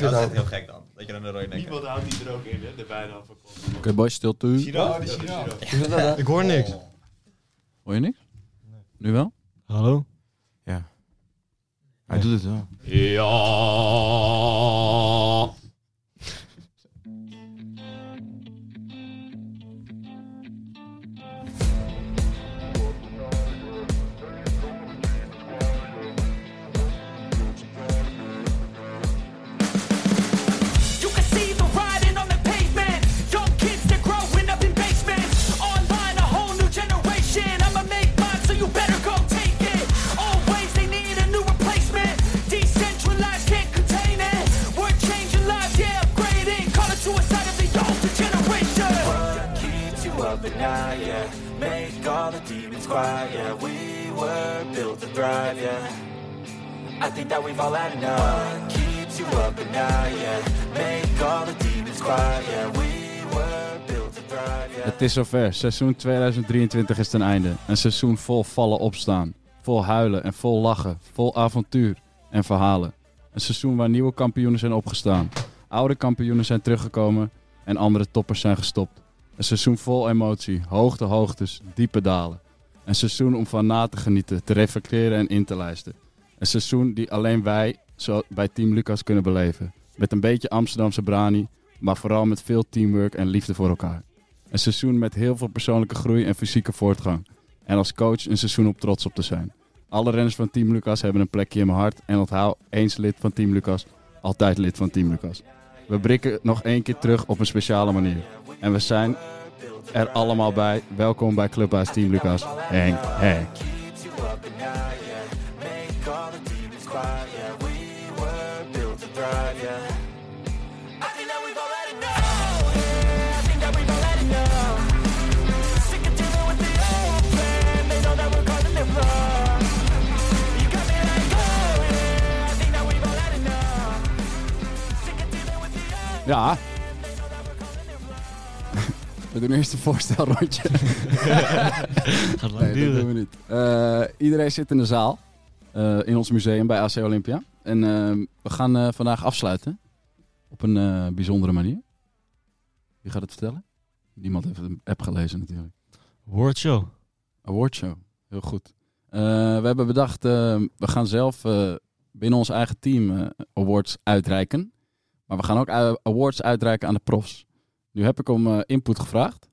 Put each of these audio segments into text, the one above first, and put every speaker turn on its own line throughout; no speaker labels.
Dat is echt heel gek dan. Dat je dan een rode nek.
Niemand houdt die er ook in, hè? De bijnaam van.
Oké, boys, stilte.
Giro,
de
Giro.
Giro.
Ik hoor niks.
Hoor je niks? Nu wel?
Hallo?
Ja. Hij doet het wel.
Ja.
Night, yeah Make all the demons quiet, yeah We were built to thrive, yeah I think that we've all had enough keeps you up at yeah the demons yeah We
Het is zover. Seizoen 2023 is ten einde. Een seizoen vol vallen opstaan. Vol huilen en vol lachen. Vol avontuur en verhalen. Een seizoen waar nieuwe kampioenen zijn opgestaan. Oude kampioenen zijn teruggekomen en andere toppers zijn gestopt. Een seizoen vol emotie, hoogte hoogtes, diepe dalen. Een seizoen om van na te genieten, te reflecteren en in te lijsten. Een seizoen die alleen wij zo bij Team Lucas kunnen beleven. Met een beetje Amsterdamse brani, maar vooral met veel teamwork en liefde voor elkaar. Een seizoen met heel veel persoonlijke groei en fysieke voortgang. En als coach een seizoen om trots op te zijn. Alle renners van Team Lucas hebben een plekje in mijn hart. En onthoud eens lid van Team Lucas, altijd lid van Team Lucas. We brikken nog één keer terug op een speciale manier. En we zijn er allemaal bij. Welkom bij Clubhuis Team Lucas. Henk, Henk. Ja. We doen eerst een voorstelrondje.
Gaat lang
Nee, dat doen we niet. Eh, iedereen zit in de zaal. eh, in ons museum bij AC Olympia. En eh, we gaan eh, vandaag afsluiten. Op een bijzondere manier. Wie gaat het vertellen? Niemand heeft een app gelezen natuurlijk.
Woordshow.
Awardshow. Heel goed. We hebben bedacht, eh, we gaan zelf binnen ons eigen team awards uitreiken. Maar we gaan ook awards uitreiken aan de profs. Nu heb ik om eh, input gevraagd.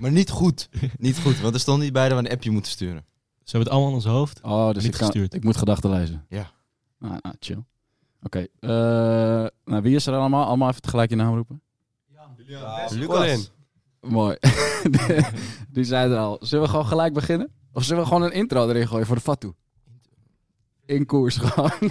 Maar niet goed. Niet goed, want er stond niet bij dat we een appje moeten sturen.
Ze hebben het allemaal in ons hoofd.
Oh, dus
Niet
ik,
gestuurd.
ik moet gedachten lezen.
Ja.
Ah, ah, chill. Oké. eh, nou, wie is er allemaal? Allemaal even tegelijk je naam roepen.
Colin.
Mooi. Die zijn er al. Zullen we gewoon gelijk beginnen? Of zullen we gewoon een intro erin gooien voor de Fatu? In koers gewoon.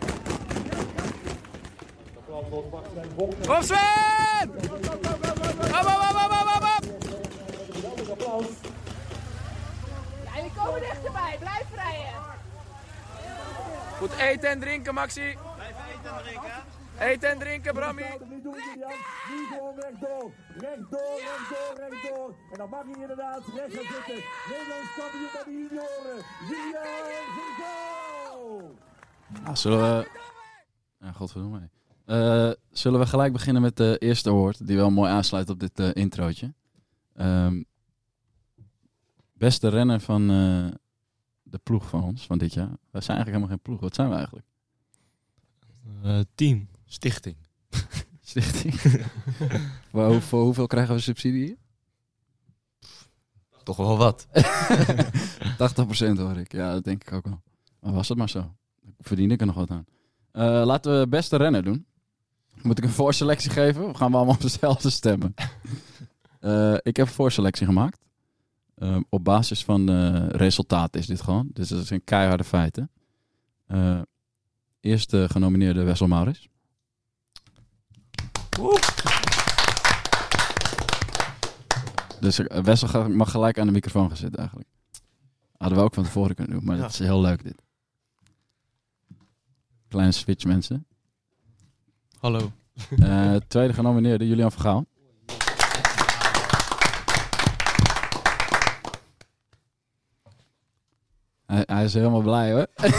Kom Sven! Hop, hop, hop, hop, hop, hop.
Ja, jullie komen dichterbij. Blijf rijden.
Goed eten en drinken, Maxi. Blijf eten en drinken. Eten en drinken, Brammy.
Nu doen Jan. Nu gewoon rechtdoor. Rechtdoor, rechtdoor, rechtdoor. En dan mag hij inderdaad recht gaan zitten. Nederlands kampioen bij de junioren. Julian Vergo.
Nou, zullen we... Ja, godverdomme. Eh zullen we gelijk beginnen met de eerste award, die wel mooi aansluit op dit eh, introotje. Ehm, beste renner van eh, de ploeg van ons, van dit jaar. Wij zijn eigenlijk helemaal geen ploeg. Wat zijn we eigenlijk?
Eh, team.
Stichting.
Stichting. voor, hoe- voor hoeveel krijgen we subsidie hier?
Toch wel wat.
80% hoor ik. Ja, dat denk ik ook wel. Maar was het maar zo. Verdien ik er nog wat aan. Eh, laten we beste renner doen. Moet ik een voorselectie geven? Of gaan we allemaal op dezelfde stemmen? Eh, ik heb een voorselectie gemaakt. Eh, op basis van eh resultaten is dit gewoon. Dus dat zijn keiharde feiten. Eh, eerste genomineerde Wessel Maurits. Dus Wessel mag gelijk aan de microfoon gaan zitten eigenlijk. Hadden we ook van tevoren kunnen doen, maar dat is heel leuk dit. Kleine switch mensen.
Hallo.
Eh, tweede genomineerde Julian Vergaal. Hij, hij is helemaal blij hoor.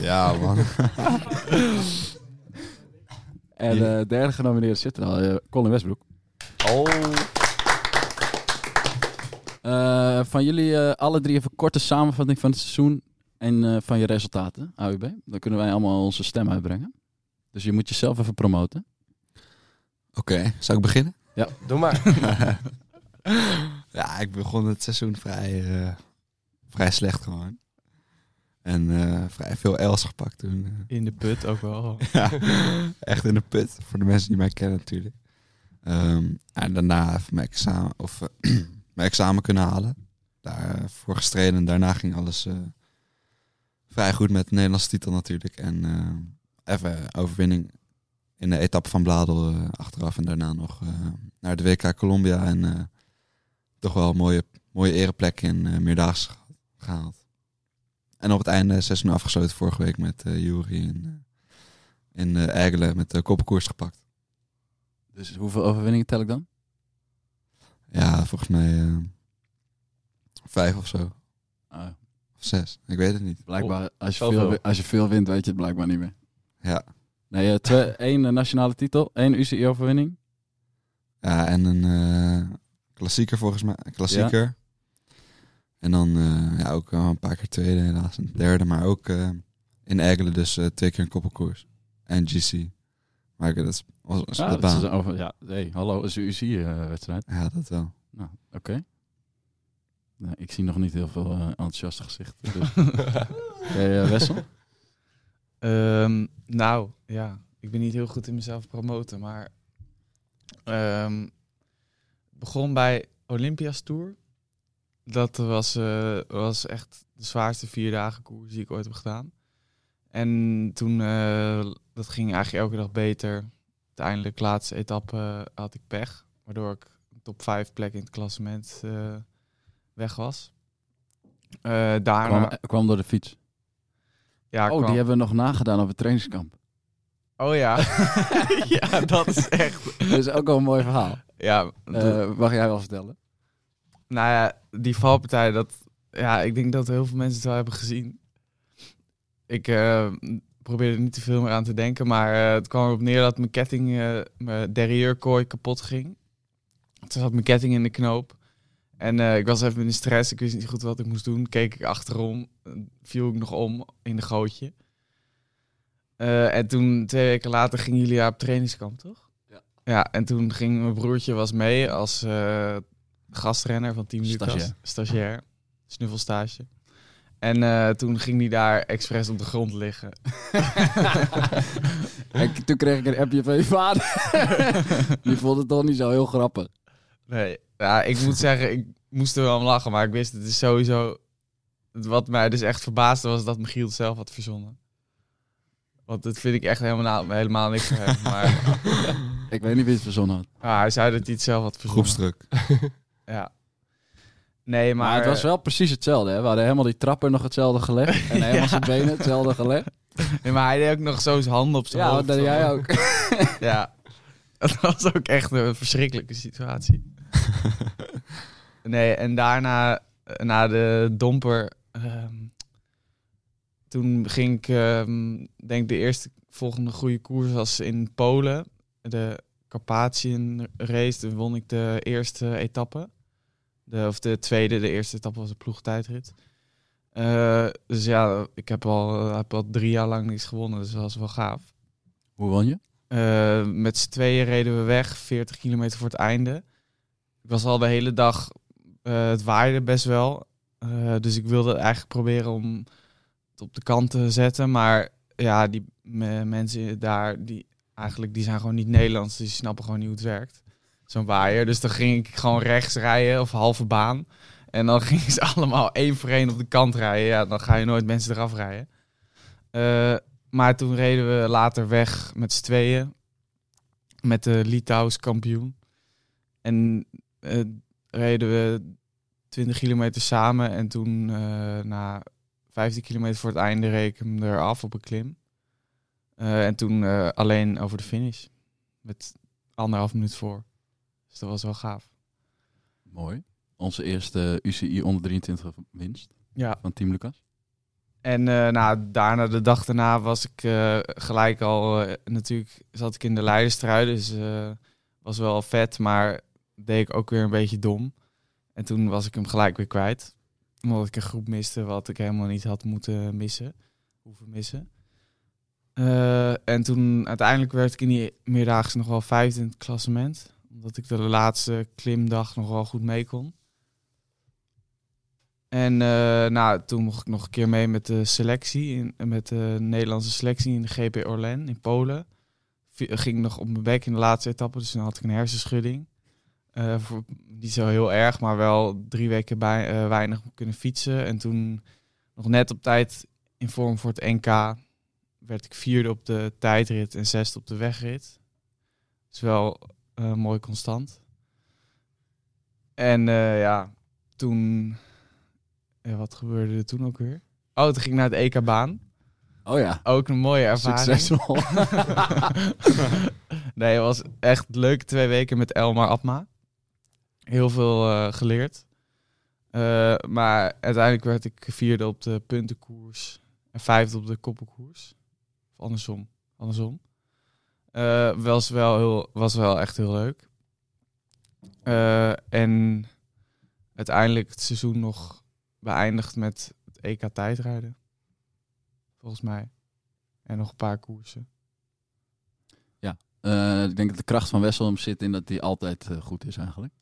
Ja, man.
En de derde genomineerde zit er al, eh, Colin Westbroek.
Oh.
Eh, van jullie eh, alle drie even een korte samenvatting van het seizoen en eh, van je resultaten, AUB. Dan kunnen wij allemaal onze stem uitbrengen. Dus je moet jezelf even promoten.
Oké, zou ik beginnen?
Ja.
Doe maar.
ja, ik begon het seizoen vrij, eh, vrij slecht gewoon. En eh, vrij veel L's gepakt toen. eh.
In de put ook wel.
ja, echt in de put. Voor de mensen die mij kennen natuurlijk. Ehm, en daarna even mijn examen, of, eh, mijn examen kunnen halen. Daarvoor gestreden. En daarna ging alles eh, vrij goed met de Nederlandse titel natuurlijk. En eh, even overwinning in de etappe van Bladel eh, achteraf. En daarna nog eh, naar de WK Colombia. En eh, toch wel een mooie, mooie ereplek in uh, Meerdaagse gehaald. En op het einde seizoen afgesloten vorige week met eh Jury in, eh, in uh, met de koppenkoers gepakt.
Dus hoeveel overwinningen tel ik dan?
Ja, volgens mij eh, vijf of zo.
Ah,
Of zes. Ik weet het niet.
blijkbaar, als je, veel, als je veel wint, weet je het blijkbaar niet meer.
Ja.
Nee, eh, twee, één eh, nationale titel, één UCI-overwinning.
ja, en een eh, klassieker volgens mij. Klassieker. En dan eh, ja, ook een paar keer tweede helaas. Een derde, maar ook eh, in Egelen dus twee keer een koppelkoers. En GC. Maar ik- dat is, was, was
Ja,
de
dat is over, ja, hey, hallo, is een UCI-wedstrijd.
Ja, dat wel.
Nou, oké. Nou, ik zie nog niet heel veel enthousiaste gezichten. Dus. Eh, Wessel?
Ehm, nou, ja. Ik ben niet heel goed in mezelf promoten, maar... het begon bij Olympia's Tour. Dat was, eh, was echt de zwaarste vier dagen koers die ik ooit heb gedaan. En toen, eh, dat ging eigenlijk elke dag beter. Uiteindelijk, laatste etappe, eh, had ik pech. Waardoor ik top 5 plek in het klassement weg was. Daarna...
Kwam, kwam door de fiets.
Ja,
oh,
kwam-
die hebben we nog nagedaan op het trainingskamp.
Oh ja. ja, dat is echt.
Dat is ook wel een mooi verhaal.
Ja,
Eh, mag jij wel vertellen?
nou ja, die valpartij, dat, ja, ik denk dat heel veel mensen het wel hebben gezien. Ik eh, probeerde er niet te veel meer aan te denken, maar eh, het kwam erop neer dat mijn ketting, mijn derrieurkooi kapot ging. Toen zat mijn ketting in de knoop. En eh, ik was even in de stress, ik wist niet goed wat ik moest doen. Keek ik achterom, eh, viel ik nog om in de gootje. Eh, en toen, twee weken later, ging Julia op trainingskamp, toch?
Ja.
Ja, en toen ging mijn broertje was mee als gastrenner van Team Lucas.
Stagiair.
Stagiair. Snuffelstage. En toen ging hij daar expres op de grond liggen.
En toen kreeg ik een appje van je vader. Die vond het toch niet zo heel grappig.
Nee, ja, ik moet zeggen, ik moest er wel om lachen, maar ik wist het is sowieso... Wat mij dus echt verbaasde was dat Michiel het zelf had verzonnen. Want dat vind ik echt helemaal, helemaal niks hem. Maar
Ik weet niet wie het verzonnen had.
ja, hij zei dat hij het zelf had verzonnen.
Groepsdruk.
Ja. Nee, maar...
Maar, het was wel precies hetzelfde. Hè? We hadden helemaal die trapper nog hetzelfde gelegd. En helemaal
Ja.
zijn benen hetzelfde gelegd.
Nee, maar hij deed ook nog zo zijn handen op zijn
Ja,
hoofd.
dat deed jij ook.
ja. Dat was ook echt een verschrikkelijke situatie. nee, en daarna, eh, na de domper, ehm, toen ging ik, ehm, denk de eerste volgende goede koers was in Polen. De Carpathian race, toen won ik de eerste etappe. De, of de tweede, de eerste etappe was een ploegtijdrit. Eh, dus ja, ik heb al, heb al drie jaar lang niks gewonnen, dus dat was wel gaaf.
Hoe won je?
Eh, met z'n tweeën reden we weg, 40 kilometer voor het einde. Was al de hele dag, eh, het waaide best wel. Eh, dus ik wilde eigenlijk proberen om het op de kant te zetten. Maar ja, die me- mensen daar, die, eigenlijk, die zijn gewoon niet Nederlands. Dus die snappen gewoon niet hoe het werkt. Zo'n waaier. Dus dan ging ik gewoon rechts rijden of halve baan. En dan gingen ze allemaal één voor één op de kant rijden. Ja, dan ga je nooit mensen eraf rijden. Eh, maar toen reden we later weg met z'n tweeën. Met de Litouws kampioen. En eh, reden we 20 kilometer samen. En toen eh, na 15 kilometer voor het einde reed ik hem eraf op een klim. Eh, en toen alleen over de finish. Met anderhalf minuut voor. Dus dat was wel gaaf.
Mooi. Onze eerste UCI onder 23 winst
Ja.
van Team Lucas.
En eh, nou, daarna, de dag daarna, was ik gelijk al... natuurlijk zat ik in de leiderstrui, dus was wel vet. Maar deed ik ook weer een beetje dom. En toen was ik hem gelijk weer kwijt. Omdat ik een groep miste wat ik helemaal niet had moeten missen. Hoeven missen. Eh, en toen uiteindelijk werd ik in die meerdaagse nog wel vijfde in het klassement. Omdat ik de laatste klimdag nog wel goed mee kon. En eh, nou, toen mocht ik nog een keer mee met de selectie, in, met de Nederlandse selectie in de GP Orlen in Polen. Ging nog op mijn bek in de laatste etappe, dus dan had ik een hersenschudding. Voor, niet zo heel erg, maar wel drie weken bij, eh, weinig kunnen fietsen. En toen nog net op tijd in vorm voor het NK werd ik vierde op de tijdrit en zesde op de wegrit. Dat is wel eh, mooi constant. En ja, toen... Wat gebeurde er toen ook weer? Oh, toen ging ik naar het EK-baan.
Oh ja.
Ook een mooie ervaring.
Succesvol.
nee, het was echt leuke twee weken met Elmar Abma. Heel veel eh, geleerd. Eh, maar uiteindelijk werd ik vierde op de puntenkoers en vijfde op de koppelkoers. Of andersom. Andersom. Eh, was, wel heel, was wel echt heel leuk. En uiteindelijk het seizoen nog beëindigd met het EK tijdrijden. Volgens mij. En nog een paar koersen.
Eh, ik denk dat de kracht van Wessel zit in dat hij altijd goed is eigenlijk.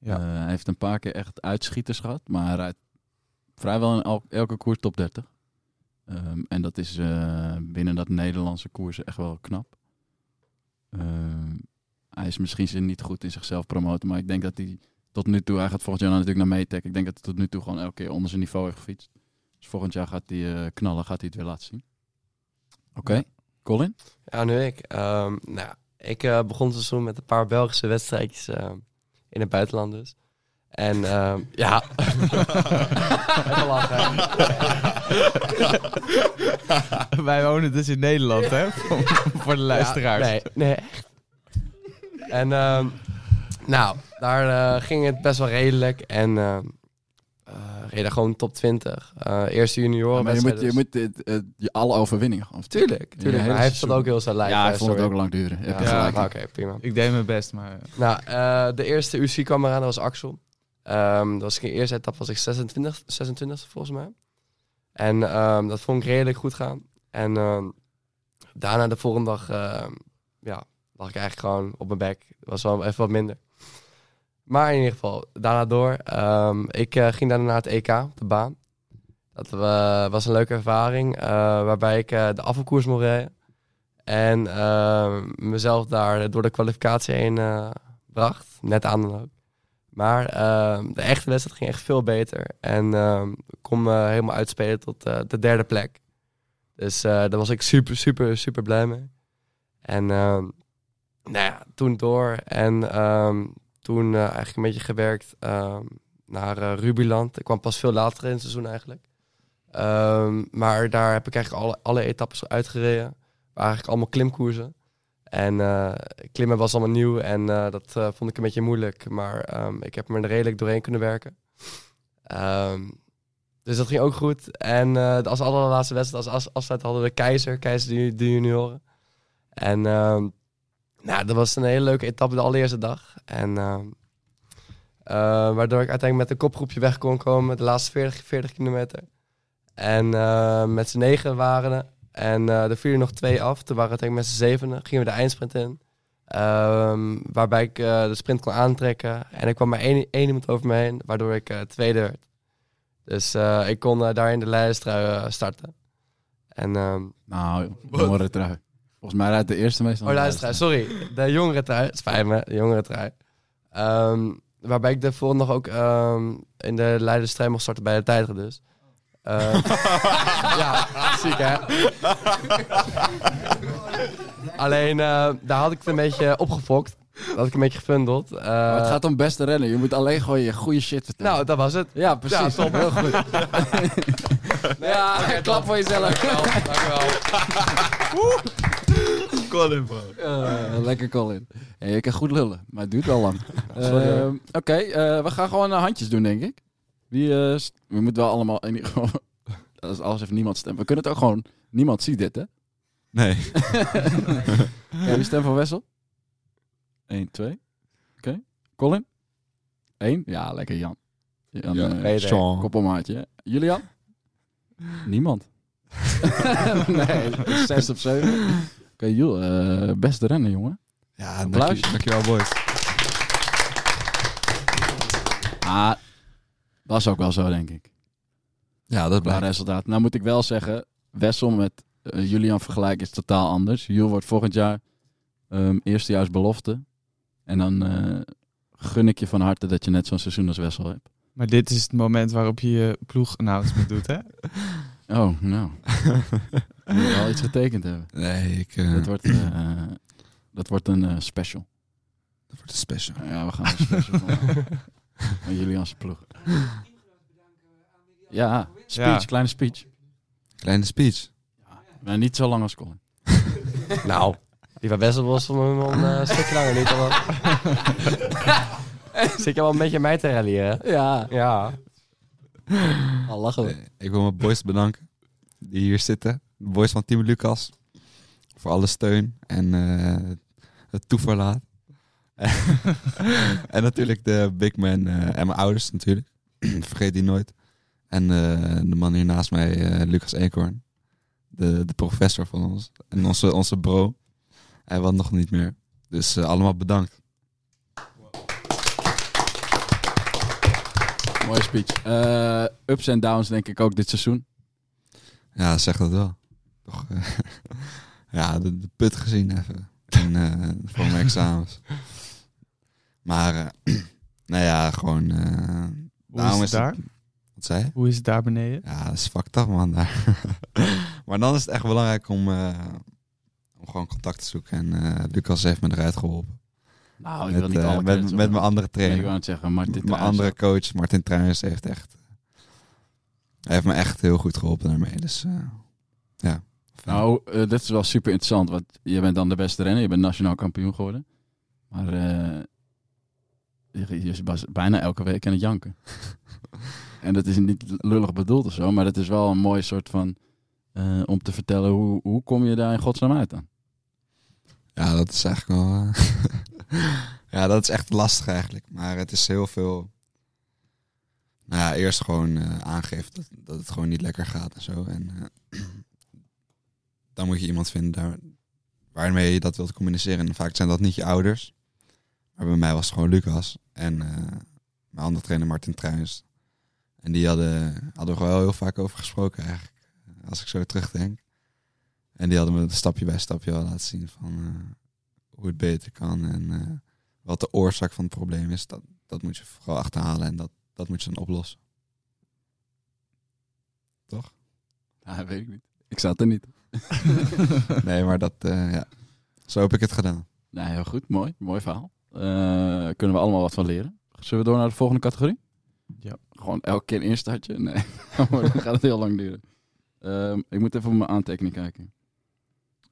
Ja.
Eh, hij heeft een paar keer echt uitschieters gehad, maar hij rijdt vrijwel in el- elke koers top 30. Ehm, en dat is eh, binnen dat Nederlandse koersen echt wel knap. Ehm, hij is misschien zin niet goed in zichzelf promoten, maar ik denk dat hij tot nu toe, hij gaat volgend jaar natuurlijk naar Metec. Ik denk dat hij tot nu toe gewoon elke keer onder zijn niveau heeft gefietst. Dus volgend jaar gaat hij eh, knallen, gaat hij het weer laten zien. Oké, Colin?
Ja, nu ik. Ehm, nou, ik eh, begon het seizoen met een paar Belgische wedstrijdjes ehm, in het buitenland dus. En ehm, ja, even lachen.
Wij wonen dus in Nederland, hè? Voor, voor de luisteraars.
Ja, nee, nee, echt. En ehm, nou, daar eh, ging het best wel redelijk. En ehm eh, reden gewoon top 20. Eh, eerste junioren
maar je moet, je moet het- het- je alle overwinningen gewoon.
Tuurlijk, hij heeft dat ook heel zijn lijf.
Ja,
eh,
ik vond het ook lang duren.
Ja, Oké, prima.
Ik deed mijn best, maar...
Nou, eh, de eerste UC kwam eraan, dat was Axel. Ehm, dat was in de eerste etappe was ik 26, 26 volgens mij. En ehm, dat vond ik redelijk goed gaan. En ehm, daarna de volgende dag, ehm, ja, lag ik eigenlijk gewoon op mijn bek. was wel even wat minder. Maar in ieder geval, daarna door. Ehm, ik eh, ging daarna naar het EK op de baan. Dat eh, was een leuke ervaring, eh, waarbij ik de afvalkoers mocht rijden. En ehm, mezelf daar door de kwalificatie heen bracht. Net aan dan ook. Maar ehm, de echte wedstrijd ging echt veel beter. En ik kon me helemaal uitspelen tot de derde plek. Dus daar was ik super, super, super blij mee. En nou ja, toen door. En ehm, toen eh, eigenlijk een beetje gewerkt ehm, naar eh, Rubiland. Ik kwam pas veel later in het seizoen eigenlijk. Ehm, maar daar heb ik eigenlijk alle, alle etappes uitgereden. Eigenlijk allemaal klimkoersen. En eh, klimmen was allemaal nieuw en dat vond ik een beetje moeilijk. Maar ehm, ik heb me er redelijk doorheen kunnen werken. Dus dat ging ook goed. En als allerlaatste wedstrijd, als afsluit hadden we Keizer, Keizer de junioren. En nou, dat was een hele leuke etappe de allereerste dag. En ehm, eh, waardoor ik uiteindelijk met een kopgroepje weg kon komen de laatste 40, 40 kilometer. En eh, met z'n negen waren we. En eh er vielen nog twee af. Toen waren we uiteindelijk met z'n zevenen. Gingen we de eindsprint in. Ehm, waarbij ik eh, de sprint kon aantrekken. En ik kwam maar één, één iemand over me heen. Waardoor ik eh, tweede werd. Dus eh, ik kon daar in de leiderstrui starten. En, ehm,
Nou, jongere trui. Volgens mij rijdt de eerste meestal.
Oh, luister, sorry. De jongere trui. Het spijt me, de jongere trui. Ehm, waarbij ik de volgende dag ook ehm, in de leiderstrui mocht starten bij de tijdrit dus. Ehm, ja, Ziek, hè? Alleen, eh, daar had ik het een beetje opgefokt. Dat had ik een beetje gefundeld. Eh,
Maar het gaat om beste rennen. Je moet alleen gewoon je goede shit vertellen.
Nou, dat was het.
ja, precies.
Ja, top.
Heel goed. ja, klap
top.
voor jezelf.
Dankjewel.
Colin, bro.
Eh, lekker Colin. Hey, je kan goed lullen, maar het duurt wel lang. Ehm, Oké, eh, we gaan gewoon eh, handjes doen, denk ik. Wie, eh, we moeten wel allemaal... In, ieder geval- dat is alles even niemand stemmen. We kunnen het ook gewoon... Niemand ziet dit, hè?
Nee.
Ja, wie stemt voor Wessel? 1, 2. Oké. Colin? 1? Ja, lekker Jan. Jan
Ja. Sean.
koppelmaatje. hè? Julian? Niemand. nee, 6 of 7. Oké, Jul, eh, beste rennen, jongen.
Ja,
Applaus.
dank, dankjewel boys.
Ah, was ook wel zo, denk ik.
Ja, dat blijft.
resultaat. Nou moet ik wel zeggen, Wessel met eh, Julian vergelijken is totaal anders. Jul wordt volgend jaar ehm eerstejaars belofte. En dan eh, gun ik je van harte dat je net zo'n seizoen als Wessel hebt.
Maar dit is het moment waarop je je ploeg-announcement doet, hè?
Oh, nou. Je moet wel iets getekend hebben.
Nee, ik... eh,
Dat wordt, eh, dat wordt een eh, special.
dat wordt een special.
Ja, we gaan een special van, van Julian's ploeg. Ja, speech,
Ja.
kleine speech.
Kleine speech.
Maar niet zo lang als Colin.
Nou, die van Wessel was nog een eh, stukje langer niet. Dan Zit je wel een beetje mij te ralliëren?
Ja,
Ja.
al lachen.
Eh, Ik wil mijn boys bedanken die hier zitten. De boys van Team Lucas. Voor alle steun en eh, het toeverlaat. en natuurlijk de big man eh, en mijn ouders natuurlijk. Vergeet die nooit. En de man hier naast mij, Lucas Eekhoorn. De, de professor van ons. En onze, onze bro. Hij was nog niet meer. Dus allemaal bedankt.
Mooie speech. Eh, ups en downs denk ik ook dit seizoen.
Ja, zeg dat wel. Toch, eh, ja, de, de put gezien even. En, eh, voor mijn examens. Maar, eh, nou ja, gewoon... eh,
Hoe is het daar?
Wat zei je?
Hoe is het daar beneden?
Ja, dat is fucked up, man, daar. maar dan is het echt belangrijk om, eh, om gewoon contact te zoeken. En eh, Lucas heeft me eruit geholpen.
Nou, ik
met,
wil niet
eh,
alle
met, mijn andere
Nee, ik
trainer.
het zeggen, Martin
mijn andere coach, Martin Truijs, heeft echt... Hij heeft me echt heel goed geholpen daarmee. Dus eh, ja.
Nou, eh, dit is wel super interessant, want je bent dan de beste renner. Je bent nationaal kampioen geworden. Maar je, je was bijna elke week aan het janken. en dat is niet lullig bedoeld of zo, maar dat is wel een mooi soort van... om te vertellen, hoe, hoe kom je daar in godsnaam uit dan?
Ja, dat is eigenlijk wel. ja, dat is echt lastig eigenlijk. Maar het is heel veel. Nou ja, eerst gewoon eh, aangeven dat, dat het gewoon niet lekker gaat en zo. En eh, dan moet je iemand vinden waarmee je dat wilt communiceren. En vaak zijn dat niet je ouders. Maar bij mij was het gewoon Lucas en eh, mijn andere trainer Martin Truijs. En die hadden, hadden we wel heel vaak over gesproken eigenlijk. Als ik zo terugdenk. En die hadden me stapje bij stapje wel laten zien van hoe het beter kan. En eh, wat de oorzaak van het probleem is. Dat, dat moet je vooral achterhalen en dat, dat moet je dan oplossen. Toch?
Ja, weet ik niet. Ik zat er niet.
nee, maar dat, eh, ja. Zo heb ik het gedaan.
Nou, heel goed. Mooi. Mooi verhaal. Eh, kunnen we allemaal wat van leren. Zullen we door naar de volgende categorie?
Ja.
Gewoon elke keer een instartje? Nee, dan gaat het heel lang duren. Ehm, ik moet even op mijn aantekening kijken.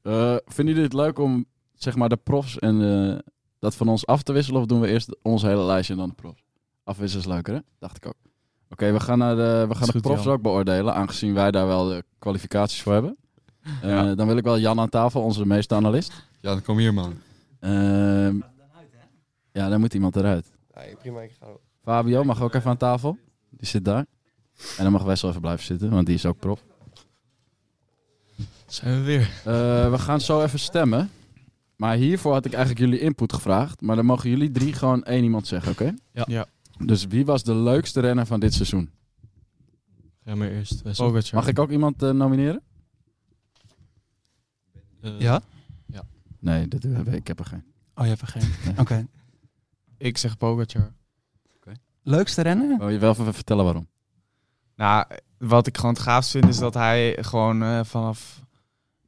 Eh, vinden jullie het leuk om zeg maar de profs en eh, dat van ons af te wisselen? Of doen we eerst ons hele lijstje en dan de profs? Afwisselen is leuker, hè? Dacht ik ook. Oké, we gaan, naar de, we gaan de
goed,
profs
Jan.
ook beoordelen, aangezien wij daar wel de kwalificaties voor hebben. Eh,
Ja.
Dan wil ik wel Jan aan tafel, onze meeste analist.
Ja, kom hier man.
Ehm, ja, dan moet iemand eruit.
Nee, prima, ik ga ook.
Fabio mag ook even aan tafel. Die zit daar. En dan mag Wessel even blijven zitten, want die is ook prof.
Zijn we weer.
Eh, we gaan zo even stemmen. Maar hiervoor had ik eigenlijk jullie input gevraagd. Maar dan mogen jullie drie gewoon één iemand zeggen, oké?
Ja.
Ja.
Dus wie was de leukste renner van dit seizoen?
Ga maar eerst.
Pogacar.
Mag ik ook iemand eh, nomineren?
Eh,
Ja?
Nee, dat, eh, ik heb er geen.
Oh, je hebt er geen. Oké.
Ik zeg Pogacar.
Leukste rennen?
Wil je wel even vertellen waarom?
Nou, wat ik gewoon het gaafst vind is dat hij gewoon eh, vanaf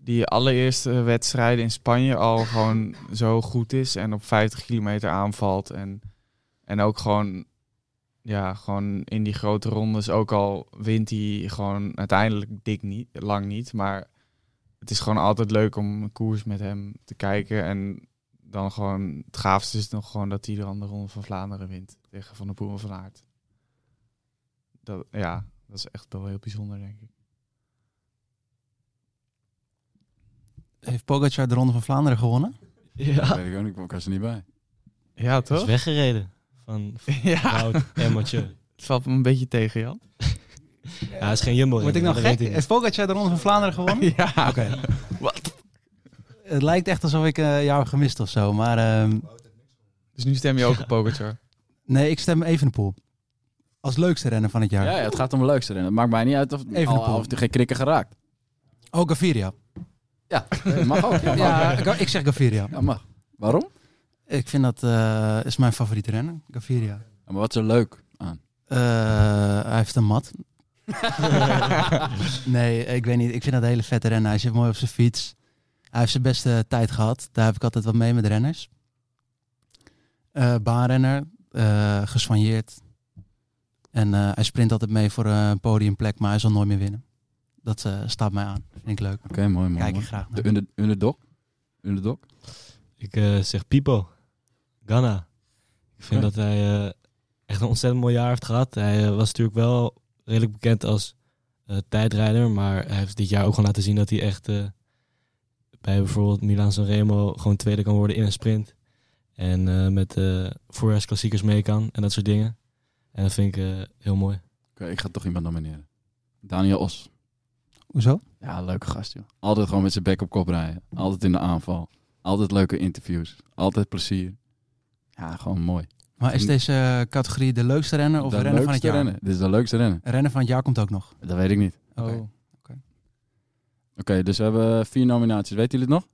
die allereerste wedstrijden in Spanje al gewoon zo goed is en op 50 kilometer aanvalt. En, en ook gewoon, ja, gewoon in die grote rondes, ook al wint hij gewoon uiteindelijk dik niet, lang niet. Maar het is gewoon altijd leuk om een koers met hem te kijken. En dan gewoon, het gaafste is nog gewoon dat hij de ronde van Vlaanderen wint tegen Van der Poel en Van Aert. Dat, ja, dat is echt wel heel bijzonder, denk ik.
Heeft Pogacar de Ronde van Vlaanderen gewonnen?
Dat
Ja.
weet ik ook niet, ik was er niet bij.
Ja,
Hij is
toch?
weggereden van
Ja,
Wout en Mathieu.
het valt me een beetje tegen, Jan.
Ja, hij is geen jumbo
Word ik nou gek? Heeft Pogacar de Ronde van Vlaanderen gewonnen?
Ja,
Oké. Het lijkt echt alsof ik eh, jou gemist of zo. Maar ehm,
dus nu stem je ook op Pogacar.
nee, ik stem Evenepoel. Als leukste renner van het jaar.
Ja, ja, het gaat om de leukste rennen. Het maakt mij niet uit of,
Even
al, of hij geen krikken geraakt.
Oh, Gaviria.
Ja, mag ook. Ja,
ik zeg Gaviria.
Ja, mag. Waarom?
Ik vind dat eh, is mijn favoriete renner, Gaviria.
Ja, maar wat is er leuk aan?
Eh, hij heeft een mat. nee, ik weet niet. Ik vind dat een hele vette renner. Hij zit mooi op zijn fiets. Hij heeft zijn beste tijd gehad. Daar heb ik altijd wat mee met renners. Eh baanrenner, eh geswanjeerd. En eh, hij sprint altijd mee voor een podiumplek, maar hij zal nooit meer winnen. Dat eh, staat mij aan. Vind ik leuk.
Oké, mooi, mooi.
Kijk ik graag
De
naar.
under, underdog? Underdog?
Ik eh, zeg Pipo. Ghana. Ik vind dat hij eh, echt een ontzettend mooi jaar heeft gehad. Hij was natuurlijk wel redelijk bekend als eh, tijdrijder. Maar hij heeft dit jaar ook gewoon laten zien dat hij echt eh, bij bijvoorbeeld Milan Sanremo gewoon tweede kan worden in een sprint. En eh, met eh voorjaarsklassiekers mee kan en dat soort dingen. En dat vind ik eh, heel mooi.
Oké, ik ga toch iemand nomineren. Daniel Os.
Hoezo?
Ja, leuke gast, joh. Altijd gewoon met zijn bek op kop rijden. Altijd in de aanval. Altijd leuke interviews. Altijd plezier. Ja, gewoon mooi.
Maar is deze categorie de leukste renner of de,
de
renner van het
leukste
jaar?
renner. Dit is de leukste renner.
Renner van het jaar komt ook nog.
Dat weet ik niet.
Oké.
Oké, dus we hebben vier nominaties. Weten jullie het nog?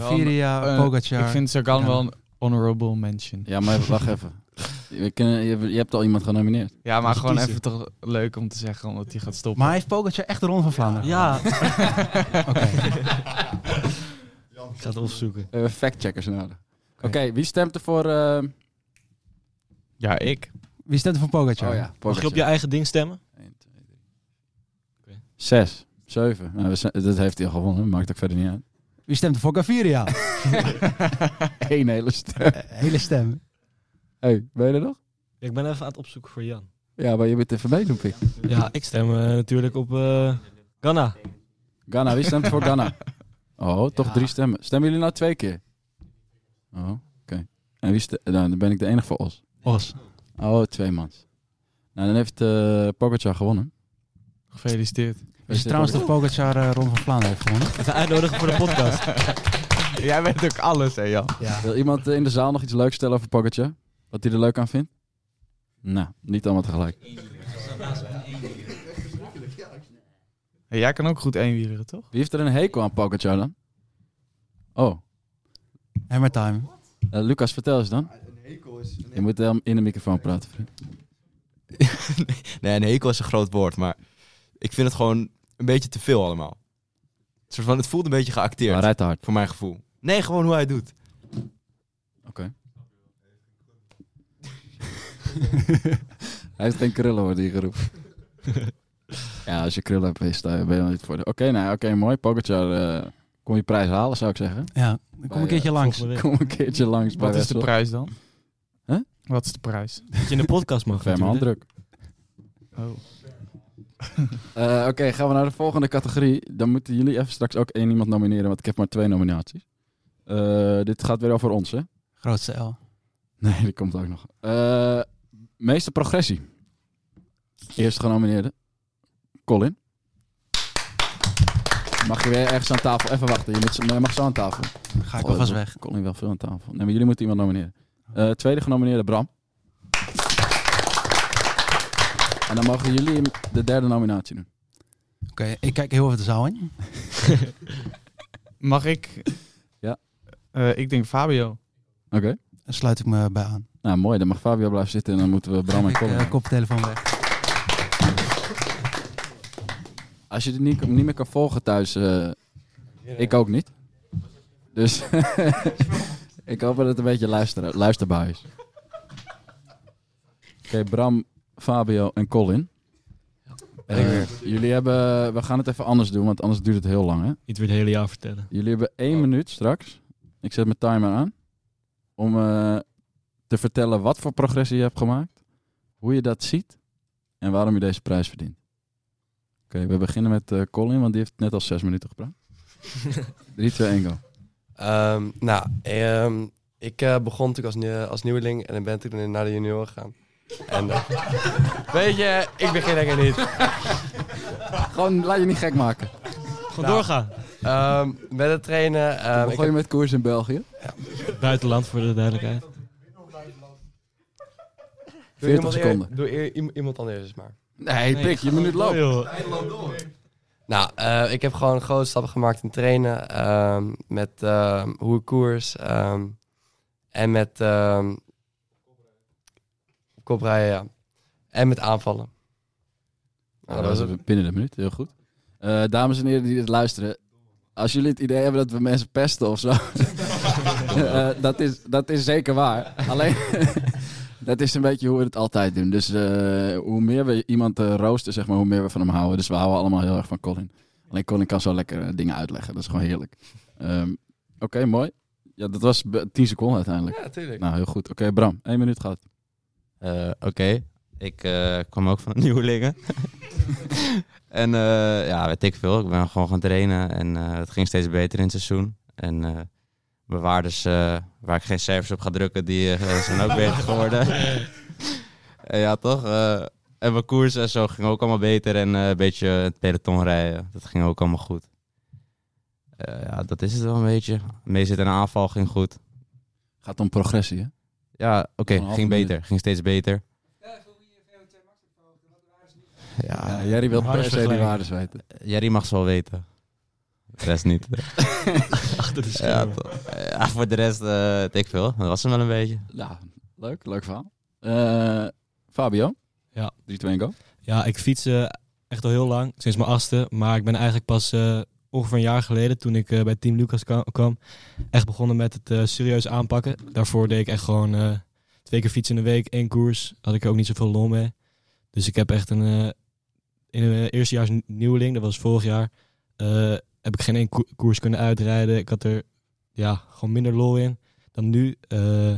Gaviria,
Eh,
Pogacar.
Ik vind Sagan wel een honorable mention.
Ja, maar wacht even. Je, ken- je, je hebt al iemand genomineerd.
Ja, maar gewoon
kiezen.
even toch leuk om te zeggen, omdat hij gaat stoppen.
Maar heeft Pogacar echt de Ronde van Vlaanderen?
Ja.
Oké.
Ik ga het opzoeken.
We hebben factcheckers nodig. Oké, wie stemt er voor... eh,
Ja, ik.
Wie stemt er voor Pogacar?
Oh ja,
Mag je op je eigen ding stemmen?
1, 2, 3. Zes. Zeven. Nou, dat heeft hij al gewonnen. Maakt ook verder niet uit.
Wie stemt er voor Gaviria?
Eén hele stem.
Hele stem.
Hey, ben je er nog?
Ik ben even aan het opzoeken voor Jan.
Ja, maar je bent even meedoen, Pik.
Ja, ik stem eh, natuurlijk op eh Ghana.
Ghana, wie stemt voor Ghana? Oh, toch
Ja.
drie stemmen. Stemmen jullie nou twee keer? Oh, oké. En wie nou, dan ben ik de enige voor Os.
Os.
Oh, twee mans. Nou, dan heeft uh, Pogacar gewonnen.
Gefeliciteerd.
Is het trouwens dat Pogacar eh Ronde van Vlaanderen heeft gewonnen?
Even uitnodigen voor de podcast.
Jij weet ook alles, hè Jan?
Ja.
Wil iemand in de zaal nog iets leuks stellen over Pogacar? Wat hij er leuk aan vindt? Nou, niet allemaal tegelijk.
Hey, jij kan ook goed eenwieleren, toch?
Wie heeft er een hekel aan Pogacar dan? Oh,
Hammer time.
eh, Lucas, vertel eens dan.
Een hekel is...
Je moet eh, in de microfoon praten, vriend.
nee, een hekel is een groot woord, maar ik vind het gewoon een beetje te veel allemaal. Het, soort van, het voelt een beetje geacteerd,
Maar rijdt te hard.
voor mijn gevoel. Nee, gewoon hoe hij het doet.
Oké. Hij heeft geen krullen, wordt hier geroepen. ja, als je krullen hebt, ben je, sta- ben je wel niet voor de... Oké, nou, oké, mooi. Pogacar, eh, kom je prijs halen, zou ik zeggen.
Ja, dan kom een keertje langs.
volgende week.
Kom een keertje langs bij
Wat is de
Wessel.
prijs dan?
Huh?
Wat is de prijs?
Dat je in de podcast mag.
Een
natuurlijk.
handdruk.
Oh.
Eh, Oké, gaan we naar de volgende categorie. Dan moeten jullie even straks ook één iemand nomineren, want ik heb maar twee nominaties. Eh, dit gaat weer over ons, hè?
Grootste L.
Nee, die komt ook nog. Eh, meeste progressie. Eerste genomineerde. Colin. Mag je weer ergens aan tafel? Even wachten, je, moet, zo- je mag zo aan tafel.
Ga ik alvast weg.
Colin wel veel aan tafel. Nee, maar jullie moeten iemand nomineren. Eh, tweede genomineerde Bram. En dan mogen jullie de derde nominatie doen.
Oké, ik kijk heel even de zaal in.
Mag ik?
Ja.
Eh, ik denk Fabio.
Oké.
Daar sluit ik me bij aan.
Nou, mooi. Dan mag Fabio blijven zitten en dan moeten we Bram en
ik
Colin.
eh, koptelefoon weg.
Als je het niet, niet meer kan volgen thuis, eh, ik ook niet. Dus ik hoop dat het een beetje luisteren, luisterbaar is. Oké, Bram, Fabio en Colin.
Ben ik weer.
jullie hebben, we gaan het even anders doen, want anders duurt het heel lang. Hè?
Iets weer het hele jaar vertellen.
Jullie hebben één minuut straks. Ik zet mijn timer aan. Om eh, te vertellen wat voor progressie je hebt gemaakt. Hoe je dat ziet. En waarom je deze prijs verdient. Oké, we beginnen met eh, Colin, want die heeft net al zes minuten gepraat. 3, 2, 1, go.
Ehm, nou, ehm, ik eh, begon natuurlijk als, nieuw- als nieuweling en dan ben ik toen naar de junioren gegaan. En, eh, weet je, ik begin lekker niet.
Gewoon, laat je niet gek maken.
Gewoon doorgaan.
Ehm, met het trainen. ik
begon je
heb-
met koers in België?
Buitenland voor de duidelijkheid.
Doe
40
iemand eer-
seconden.
doe eer- iem- iemand anders eens maar.
Nee, pik, je minuut loopt.
Nou, eh, ik heb gewoon grote stappen gemaakt in trainen. ehm, met ehm, hoe ik koers. ehm, en met ehm koprijden, ja. En met aanvallen. Nou,
dat was het binnen de minuut, heel goed. Eh, dames en heren die dit luisteren. Als jullie het idee hebben dat we mensen pesten of zo. eh, dat, is, dat is zeker waar. Alleen, dat is een beetje hoe we het altijd doen. Dus eh, hoe meer we iemand eh, roosten, zeg maar, hoe meer we van hem houden. Dus we houden allemaal heel erg van Colin. Alleen Colin kan zo lekker eh, dingen uitleggen. Dat is gewoon heerlijk. Ehm, Oké, mooi. Ja, dat was be- 10 seconden uiteindelijk.
Ja, tuurlijk.
Nou, heel goed. Oké, Bram, één minuut gaat.
Eh, Oké, ik eh, kwam ook van de Nieuwelingen. en eh, ja, weet ik veel. Ik ben gewoon gaan trainen en eh, het ging steeds beter in het seizoen. En mijn waardes, eh, waar ik geen cijfers op ga drukken, die eh, zijn ook beter geworden. En ja, toch? eh, en mijn koers en zo ging ook allemaal beter. En eh, een beetje het peloton rijden, dat ging ook allemaal goed. Eh, ja, dat is het wel een beetje. Meezit en aanval ging goed.
Gaat om progressie, hè?
Ja, oké, ging
minuut.
beter. Ging steeds beter. Ja,
Ja, Jerry wil per se die waardes weten.
Jerry mag ze wel weten. De rest niet.
Achter de
ja,
schermen.
toch. ja, voor de rest, eh ik veel. Dat was hem wel een beetje.
Ja, leuk, leuk verhaal. Eh, Fabio?
Ja.
3, 2, 1, go.
Ja, ik fiets eh, echt al heel lang, sinds mijn achtste. Maar ik ben eigenlijk pas eh, ongeveer een jaar geleden, toen ik eh, bij Team Lucas kwa- kwam, echt begonnen met het eh, serieus aanpakken. Daarvoor deed ik echt gewoon eh, twee keer fietsen in de week, één koers. Had ik er ook niet zoveel lol mee. Dus ik heb echt een, eh in een eerstejaars nieuweling, dat was vorig jaar, eh, heb ik geen één ko- koers kunnen uitrijden. Ik had er ja, gewoon minder lol in dan nu. Eh,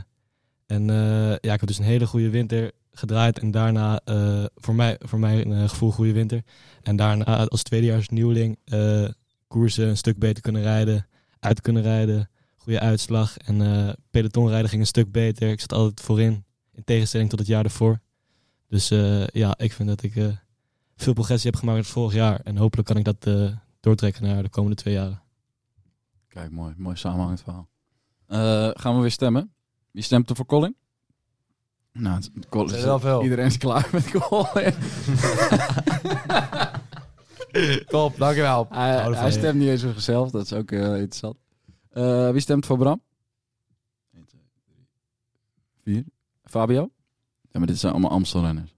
en eh, ja, ik heb dus een hele goede winter gedraaid. En daarna, eh, voor mij, voor mij een gevoel goede winter. En daarna als tweedejaars nieuweling koersen een stuk beter kunnen rijden. Uit kunnen rijden. Goede uitslag. En pelotonrijden ging een stuk beter. Ik zat altijd voorin. In tegenstelling tot het jaar ervoor. Dus ja, ik vind dat ik veel progressie heb gemaakt het vorig jaar. En hopelijk kan ik dat doortrekken naar de komende twee jaren.
Kijk, mooi. Mooi samenhangend verhaal. Eh, gaan we weer stemmen. Wie stemt er voor Colin? Nou, het- Colin,
er wel.
Iedereen is klaar met Colin.
Top, dankjewel.
Hij, hij
van
stemt niet eens voor zichzelf. Dat is ook eh, interessant. Eh, wie stemt voor Bram? 1, 2, 3, 4. Fabio? Ja, maar dit zijn allemaal Amstelrenners.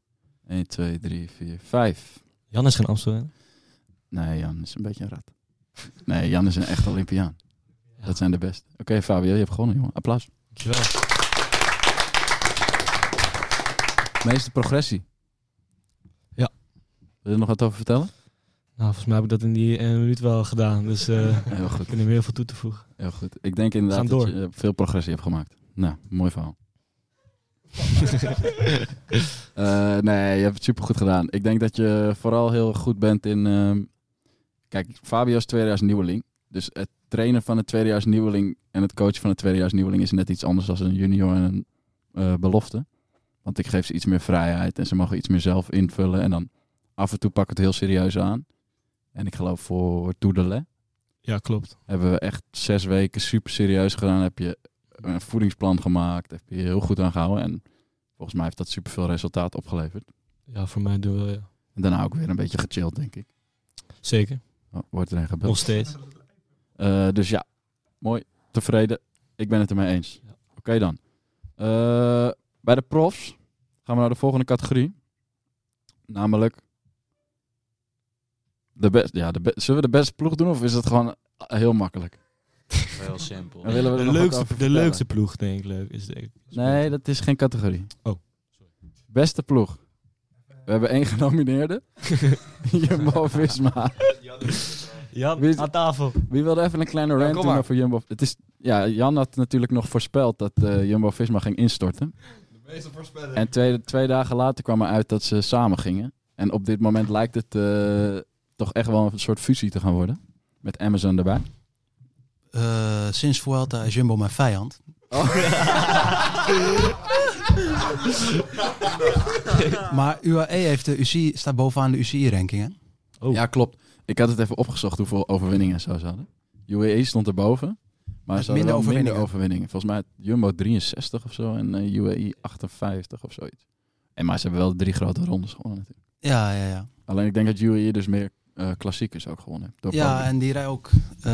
1, 2, 3, 4, 5.
Jan is geen Amsterdam.
Nee, Jan is een beetje een rat. Nee, Jan is een echt Olympiaan. Dat zijn de beste. Oké, Fabio, je hebt gewonnen, jongen. Applaus.
Dankjewel.
Meeste progressie.
Ja.
Wil je er nog wat over vertellen?
Nou, volgens mij heb ik dat in die een minuut wel gedaan. Dus eh
Heel goed.
ik kan er heel veel toe te voegen.
Heel goed. Ik denk inderdaad dat je veel progressie hebt gemaakt. Nou, mooi verhaal. Eh, nee, je hebt het supergoed gedaan. Ik denk dat je vooral heel goed bent in... ehm, kijk, Fabio is tweedejaars nieuweling. Dus het trainen van een tweedejaars nieuweling en het coachen van een tweedejaars nieuweling is net iets anders dan een junior en een eh, belofte. Want ik geef ze iets meer vrijheid en ze mogen iets meer zelf invullen. En dan af en toe pak ik het heel serieus aan. En ik geloof voor Toedele
Ja, klopt.
hebben we echt zes weken super serieus gedaan. Heb je een voedingsplan gemaakt. Heb je heel goed aan gehouden. En volgens mij heeft dat super veel resultaat opgeleverd.
Ja, voor mij doen we ja.
En daarna ook weer een beetje gechilled, denk ik.
Zeker.
Oh, wordt er een gebeld.
Nog steeds.
Eh, dus ja, mooi. Tevreden. Ik ben het ermee eens. Oké dan. Eh, bij de profs gaan we naar de volgende categorie. Namelijk De best, ja, de be- zullen we de beste ploeg doen of is het gewoon heel makkelijk?
Heel simpel.
We
De leukste, de leukste ploeg, denk ik. Leuk, is denk ik.
Nee, dat is geen categorie.
Oh,
Beste ploeg. We hebben één genomineerde. Jumbo-Visma.
Jan,
Wie is-
aan tafel.
Wie wilde even een kleine rant doen over Jumbo? Het is, ja, Jan had natuurlijk nog voorspeld dat eh, Jumbo-Visma ging instorten.
De meeste voorspelling.
En twee, twee dagen later kwam er uit dat ze samen gingen. En op dit moment lijkt het eh, toch echt wel een soort fusie te gaan worden. Met Amazon erbij.
Eh, sinds Vuelta is Jumbo mijn vijand. maar UAE heeft de UCI, staat bovenaan de UCI-ranking, hè?
Oh.
Ja, klopt. Ik had het even opgezocht hoeveel overwinningen zo ze hadden. UAE stond erboven. Maar ze hadden
minder
wel minder
overwinningen.
overwinningen. Volgens mij Jumbo 63 of zo en eh, UAE 58 of zoiets. En maar ze hebben wel drie grote rondes gewonnen natuurlijk.
Ja, ja, ja.
Alleen ik denk dat UAE dus meer eh, klassiekers ook gewonnen heeft.
Ja, en die rijden ook. eh,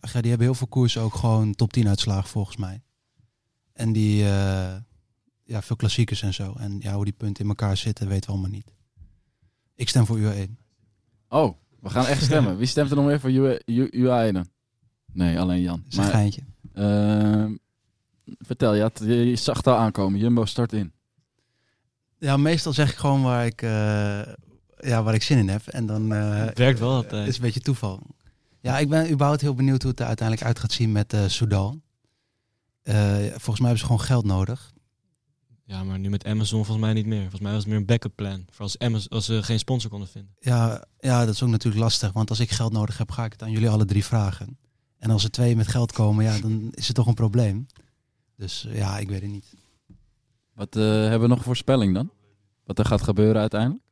ja, die hebben heel veel koersen ook gewoon top 10 uitslagen volgens mij. En die, eh, ja, veel klassiekers en zo. En ja, hoe die punten in elkaar zitten, weten we allemaal niet. Ik stem voor UAE.
Oh, we gaan echt stemmen. Wie stemt er nog meer voor UAE, U- UAE dan? Nee, alleen Jan.
Dat is een geintje.
ehm, vertel, je, had, je, je zag het al aankomen. Jumbo start in.
Ja, meestal zeg ik gewoon waar ik, eh, ja, waar ik zin in heb. En dan eh,
Het werkt wel altijd.
Het is een beetje toeval. Ja, ik ben überhaupt heel benieuwd hoe het er uiteindelijk uit gaat zien met eh Soudal. Eh, volgens mij hebben ze gewoon geld nodig.
Ja, maar nu met Amazon volgens mij niet meer. Volgens mij was het meer een backup plan. Voor als, Amazon, als ze geen sponsor konden vinden.
Ja, ja, dat is ook natuurlijk lastig. Want als ik geld nodig heb, ga ik het aan jullie alle drie vragen. En als er twee met geld komen, ja, dan is het toch een probleem. Dus eh, ja, ik weet het niet.
Wat eh, hebben we nog een voorspelling dan? Wat er gaat gebeuren uiteindelijk?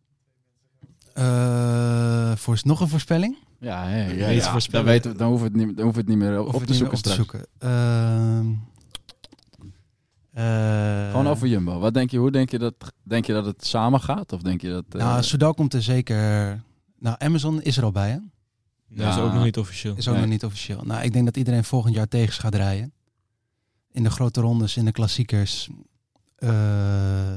Eh, voor nog een voorspelling?
Ja, ja, ja. Dan, weten we, dan hoeven we het niet, dan hoeven we het niet meer op, te
het niet
zoeken
meer op
straks.
te zoeken. Eh,
Gewoon over Jumbo. Wat denk je, hoe denk je dat, denk je dat het samen gaat? Of denk je dat... eh,
Nou, Soudal komt er zeker... Nou, Amazon is er al bij, hè?
Dat is ook nog niet officieel.
Is ook
Nee.
nog niet officieel. Nou, ik denk dat iedereen volgend jaar tegen ze gaat rijden. In de grote rondes, in de klassiekers. Eh,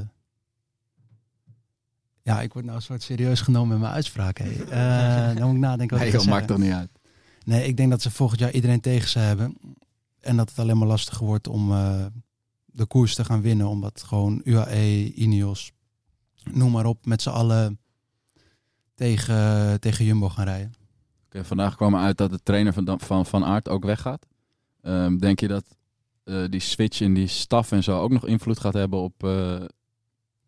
ja, ik word nou een soort serieus genomen met mijn uitspraak. Eh, dan moet ik nadenken wat
nee,
ik
joh, maakt toch niet uit.
Nee, ik denk dat ze volgend jaar iedereen tegen ze hebben. En dat het alleen maar lastiger wordt om eh, de koers te gaan winnen. Omdat gewoon UAE, Ineos, noem maar op, met z'n allen tegen, tegen Jumbo gaan rijden.
Oké, vandaag kwam er uit dat de trainer van, van, van Aert ook weggaat. Ehm, denk je dat eh, die switch in die staf en zo ook nog invloed gaat hebben op eh,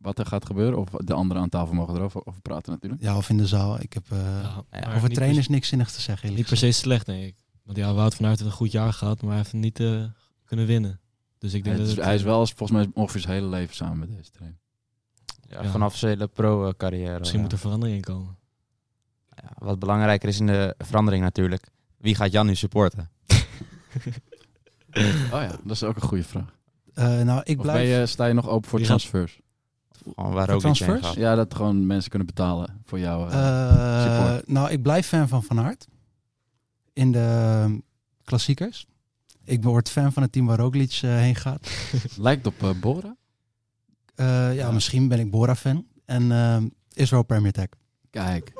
wat er gaat gebeuren? Of de anderen aan tafel mogen erover over praten natuurlijk.
Ja, of in de zaal. Ik heb eh,
Ja, maar
over trainers niks zinnigs te zeggen.
Niet per se slecht, denk ik. Want ja, Wout van Aert heeft een goed jaar gehad, maar hij heeft het niet eh, kunnen winnen. Dus ik denk
Hij
dat
is,
het,
hij is wel volgens mij ongeveer zijn hele leven samen met deze trainer.
Ja,
Ja.
Vanaf zijn hele pro-carrière.
Misschien moet er verandering in komen.
Ja, wat belangrijker is in de verandering natuurlijk. Wie gaat Jan nu supporten?
Oh ja, dat is ook een goede vraag.
Eh, nou, ik
Of
blijf...
ben je, sta je nog open voor transfers?
Gewoon waar ook
transfers?
gaat.
Ja, dat gewoon mensen kunnen betalen voor jou. eh,
Eh,
support.
nou, ik blijf fan van Van Aert. In de ehm, klassiekers. Ik word fan van het team waar Roglic eh, heen gaat.
Lijkt op eh, Bora.
Eh, ja, misschien ben ik Bora-fan. En ehm Israel Premier Tech.
Kijk.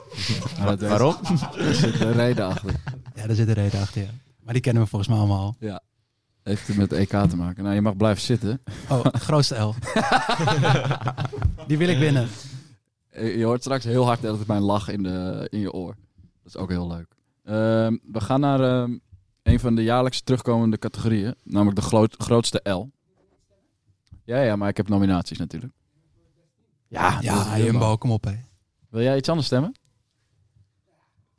Waarom?
Er zit een reden achter.
Ja, daar zit een reden achter, ja. Maar die kennen we volgens mij allemaal al.
Ja. Heeft het met EK te maken. Nou, je mag blijven zitten.
Oh, grootste L. die wil ik winnen.
Je hoort straks heel hard dat mijn lach in, de, in je oor. Dat is ook heel leuk. Ehm, we gaan naar ehm, een van de jaarlijks terugkomende categorieën. Namelijk de groot- grootste L. Ja, ja, maar ik heb nominaties natuurlijk. Ja,
Ja, Jumbo, kom op, hé.
Wil jij iets anders stemmen?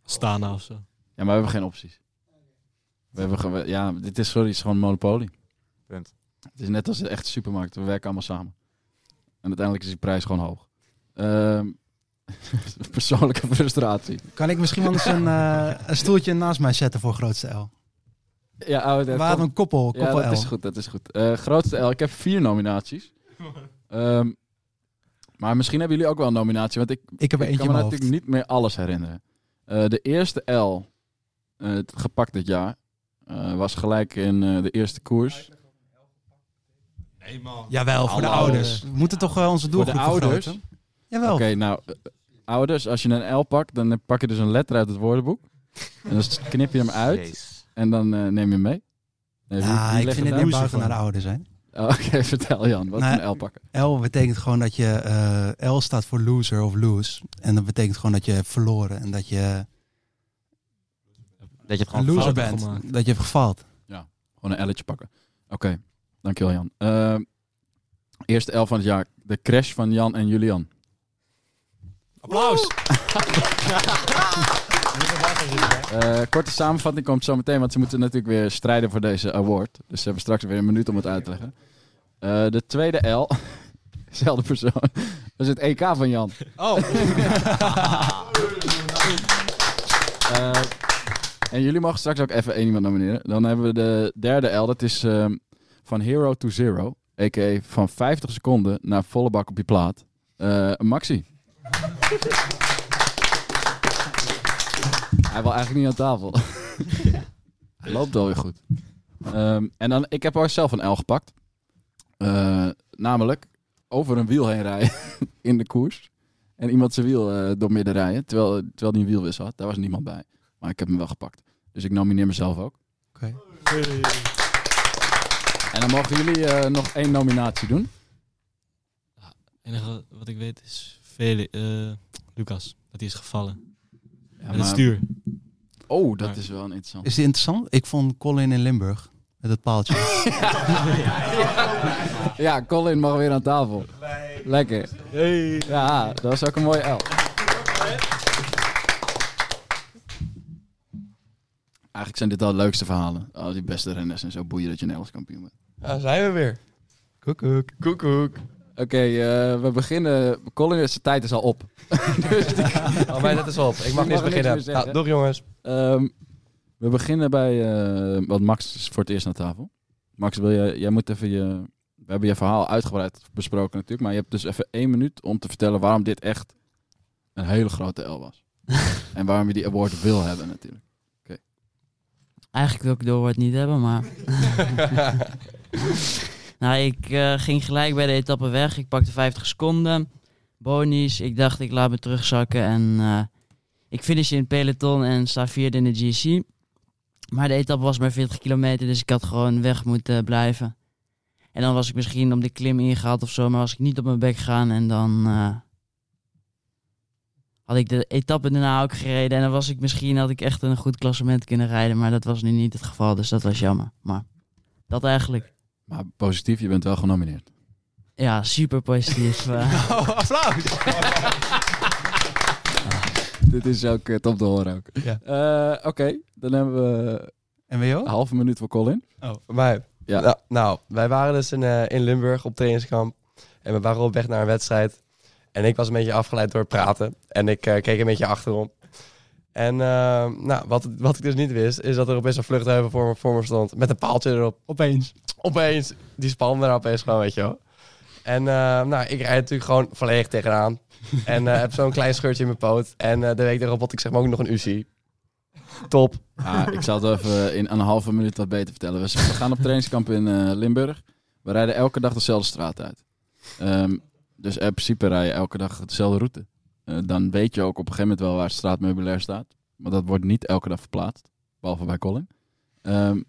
Stana of zo.
Ja, maar we hebben geen opties. We hebben ge- ja, dit is, sorry, het is gewoon een monopolie.
Punt.
Het is net als een echte supermarkt. We werken allemaal samen. En uiteindelijk is die prijs gewoon hoog. Ehm, persoonlijke frustratie.
Kan ik misschien wel eens een, eh, een stoeltje naast mij zetten voor grootste L?
Ja, oude,
We hadden een koppel, koppel
Ja, dat
L.
is goed, dat is goed. Eh, grootste L, ik heb vier nominaties. Ehm, maar misschien hebben jullie ook wel een nominatie, want ik,
Ik heb er eentje
kan me natuurlijk niet meer alles herinneren. Eh, de eerste L, eh, het gepakt dit jaar, eh, was gelijk in eh, de eerste koers.
Nee man.
Jawel, voor de ouders. We moeten toch onze
Voor de
doelgroep
ouders?
vergroten? Jawel.
Oké, nou, ouders, als je een L pakt, dan pak je dus een letter uit het woordenboek. En dan knip je hem uit. En dan eh, neem je hem mee. Nee, wie-
Ja,
wie
ik vind het niet buigen naar de ouders, hè.
Oh, Oké, vertel Jan. Wat
Nou,
is een L pakken?
L betekent gewoon dat je... eh, L staat voor loser of lose. En dat betekent gewoon dat je hebt verloren. En dat je
Dat je
een
gewoon
loser bent.
gemaakt.
Dat je hebt gefaald.
Gewoon een L'tje pakken. Oké, dankjewel Jan. Eh, eerste L van het jaar. De crash van Jan en Julian.
Applaus.
Eh, korte samenvatting komt zo meteen, want ze moeten natuurlijk weer strijden voor deze award. Dus ze hebben straks weer een minuut om het uit te leggen. Eh, de tweede L, dezelfde persoon, dat is het EK van Jan.
Oh.
Eh, en jullie mogen straks ook even één iemand nomineren. Dan hebben we de derde L, dat is ehm, van hero to zero. A.k.a. van 50 seconden naar volle bak op je plaat. Maxi. Hij wil eigenlijk niet aan tafel. Hij loopt alweer goed. Ehm, en dan, ik heb ook zelf een L gepakt. Eh, namelijk over een wiel heen rijden in de koers. En iemand zijn wiel eh, door midden rijden. Terwijl, terwijl hij een wielwissel had. Daar was niemand bij. Maar ik heb hem wel gepakt. Dus ik nomineer mezelf ook.
Oké.
En dan mogen jullie eh, nog één nominatie doen.
Het enige wat ik weet is Feli eh, Lucas. Dat hij is gevallen.
Ja,
Met het stuur.
Oh, dat is wel een interessant.
Is die interessant? Ik vond Colin in Limburg. Met het paaltje.
Ja, Colin mag weer aan tafel. Lekker. Ja, dat was ook een mooie L. Eigenlijk zijn dit al de leukste verhalen. Al die beste renners en zo boeien dat je Nederlands kampioen bent.
Ja, zijn we weer.
Koekoek.
Koekoek.
Oké, eh, we beginnen. Colin, zijn tijd is al op. dus die-
Oh, mijn net is op. Ik mag niet
niks
beginnen. Nou, doeg jongens.
Ehm, we beginnen bij. eh want Max is voor het eerst aan tafel. Max, wil je, jij moet even je. We hebben je verhaal uitgebreid besproken natuurlijk. Maar je hebt dus even één minuut om te vertellen waarom dit echt een hele grote L was. en waarom je die award wil hebben natuurlijk.
Eigenlijk wil ik de award niet hebben, maar... nou, ik eh, ging gelijk bij de etappe weg. Ik pakte 50 seconden. Bonies. Ik dacht, ik laat me terugzakken. En eh, ik finish in het peloton en sta vierde in de GC. Maar de etappe was maar 40 kilometer, dus ik had gewoon weg moeten blijven. En dan was ik misschien op de klim ingehaald of zo, maar was ik niet op mijn bek gegaan. En dan eh, had ik de etappe daarna ook gereden. En dan was ik misschien, had ik echt een goed klassement kunnen rijden. Maar dat was nu niet het geval, dus dat was jammer. Maar dat eigenlijk.
Maar positief, je bent wel genomineerd.
Ja, super positief.
Oh, applaus.
Dit is ook uh, top te horen ook.
Ja.
Eh, Oké, dan hebben we
NWO?
een halve minuut voor Colin.
Voor mij.
Ja.
Nou, nou, wij waren dus in, eh, in Limburg op trainingskamp. En we waren op weg naar een wedstrijd. En ik was een beetje afgeleid door het praten. En ik eh, keek een beetje achterom. En eh, nou, wat, wat ik dus niet wist, is dat er opeens een vluchtheuvel voor me, voor me stond. Met een paaltje erop.
Opeens.
Opeens. Die span er opeens gewoon, weet je wel. En eh, nou, ik rijd natuurlijk gewoon volledig tegenaan. en eh, heb zo'n klein scheurtje in mijn poot. En eh, de week daarop had ik zeg maar ook nog een UCI. Top.
Ja, ik zal het even in een halve minuut wat beter vertellen. We we gaan op trainingskamp in eh, Limburg. We rijden elke dag dezelfde straat uit. Ehm, dus in principe rij je elke dag dezelfde route. Eh, dan weet je ook op een gegeven moment wel waar straatmeubilair staat. Maar dat wordt niet elke dag verplaatst. Behalve bij Colin. Ehm,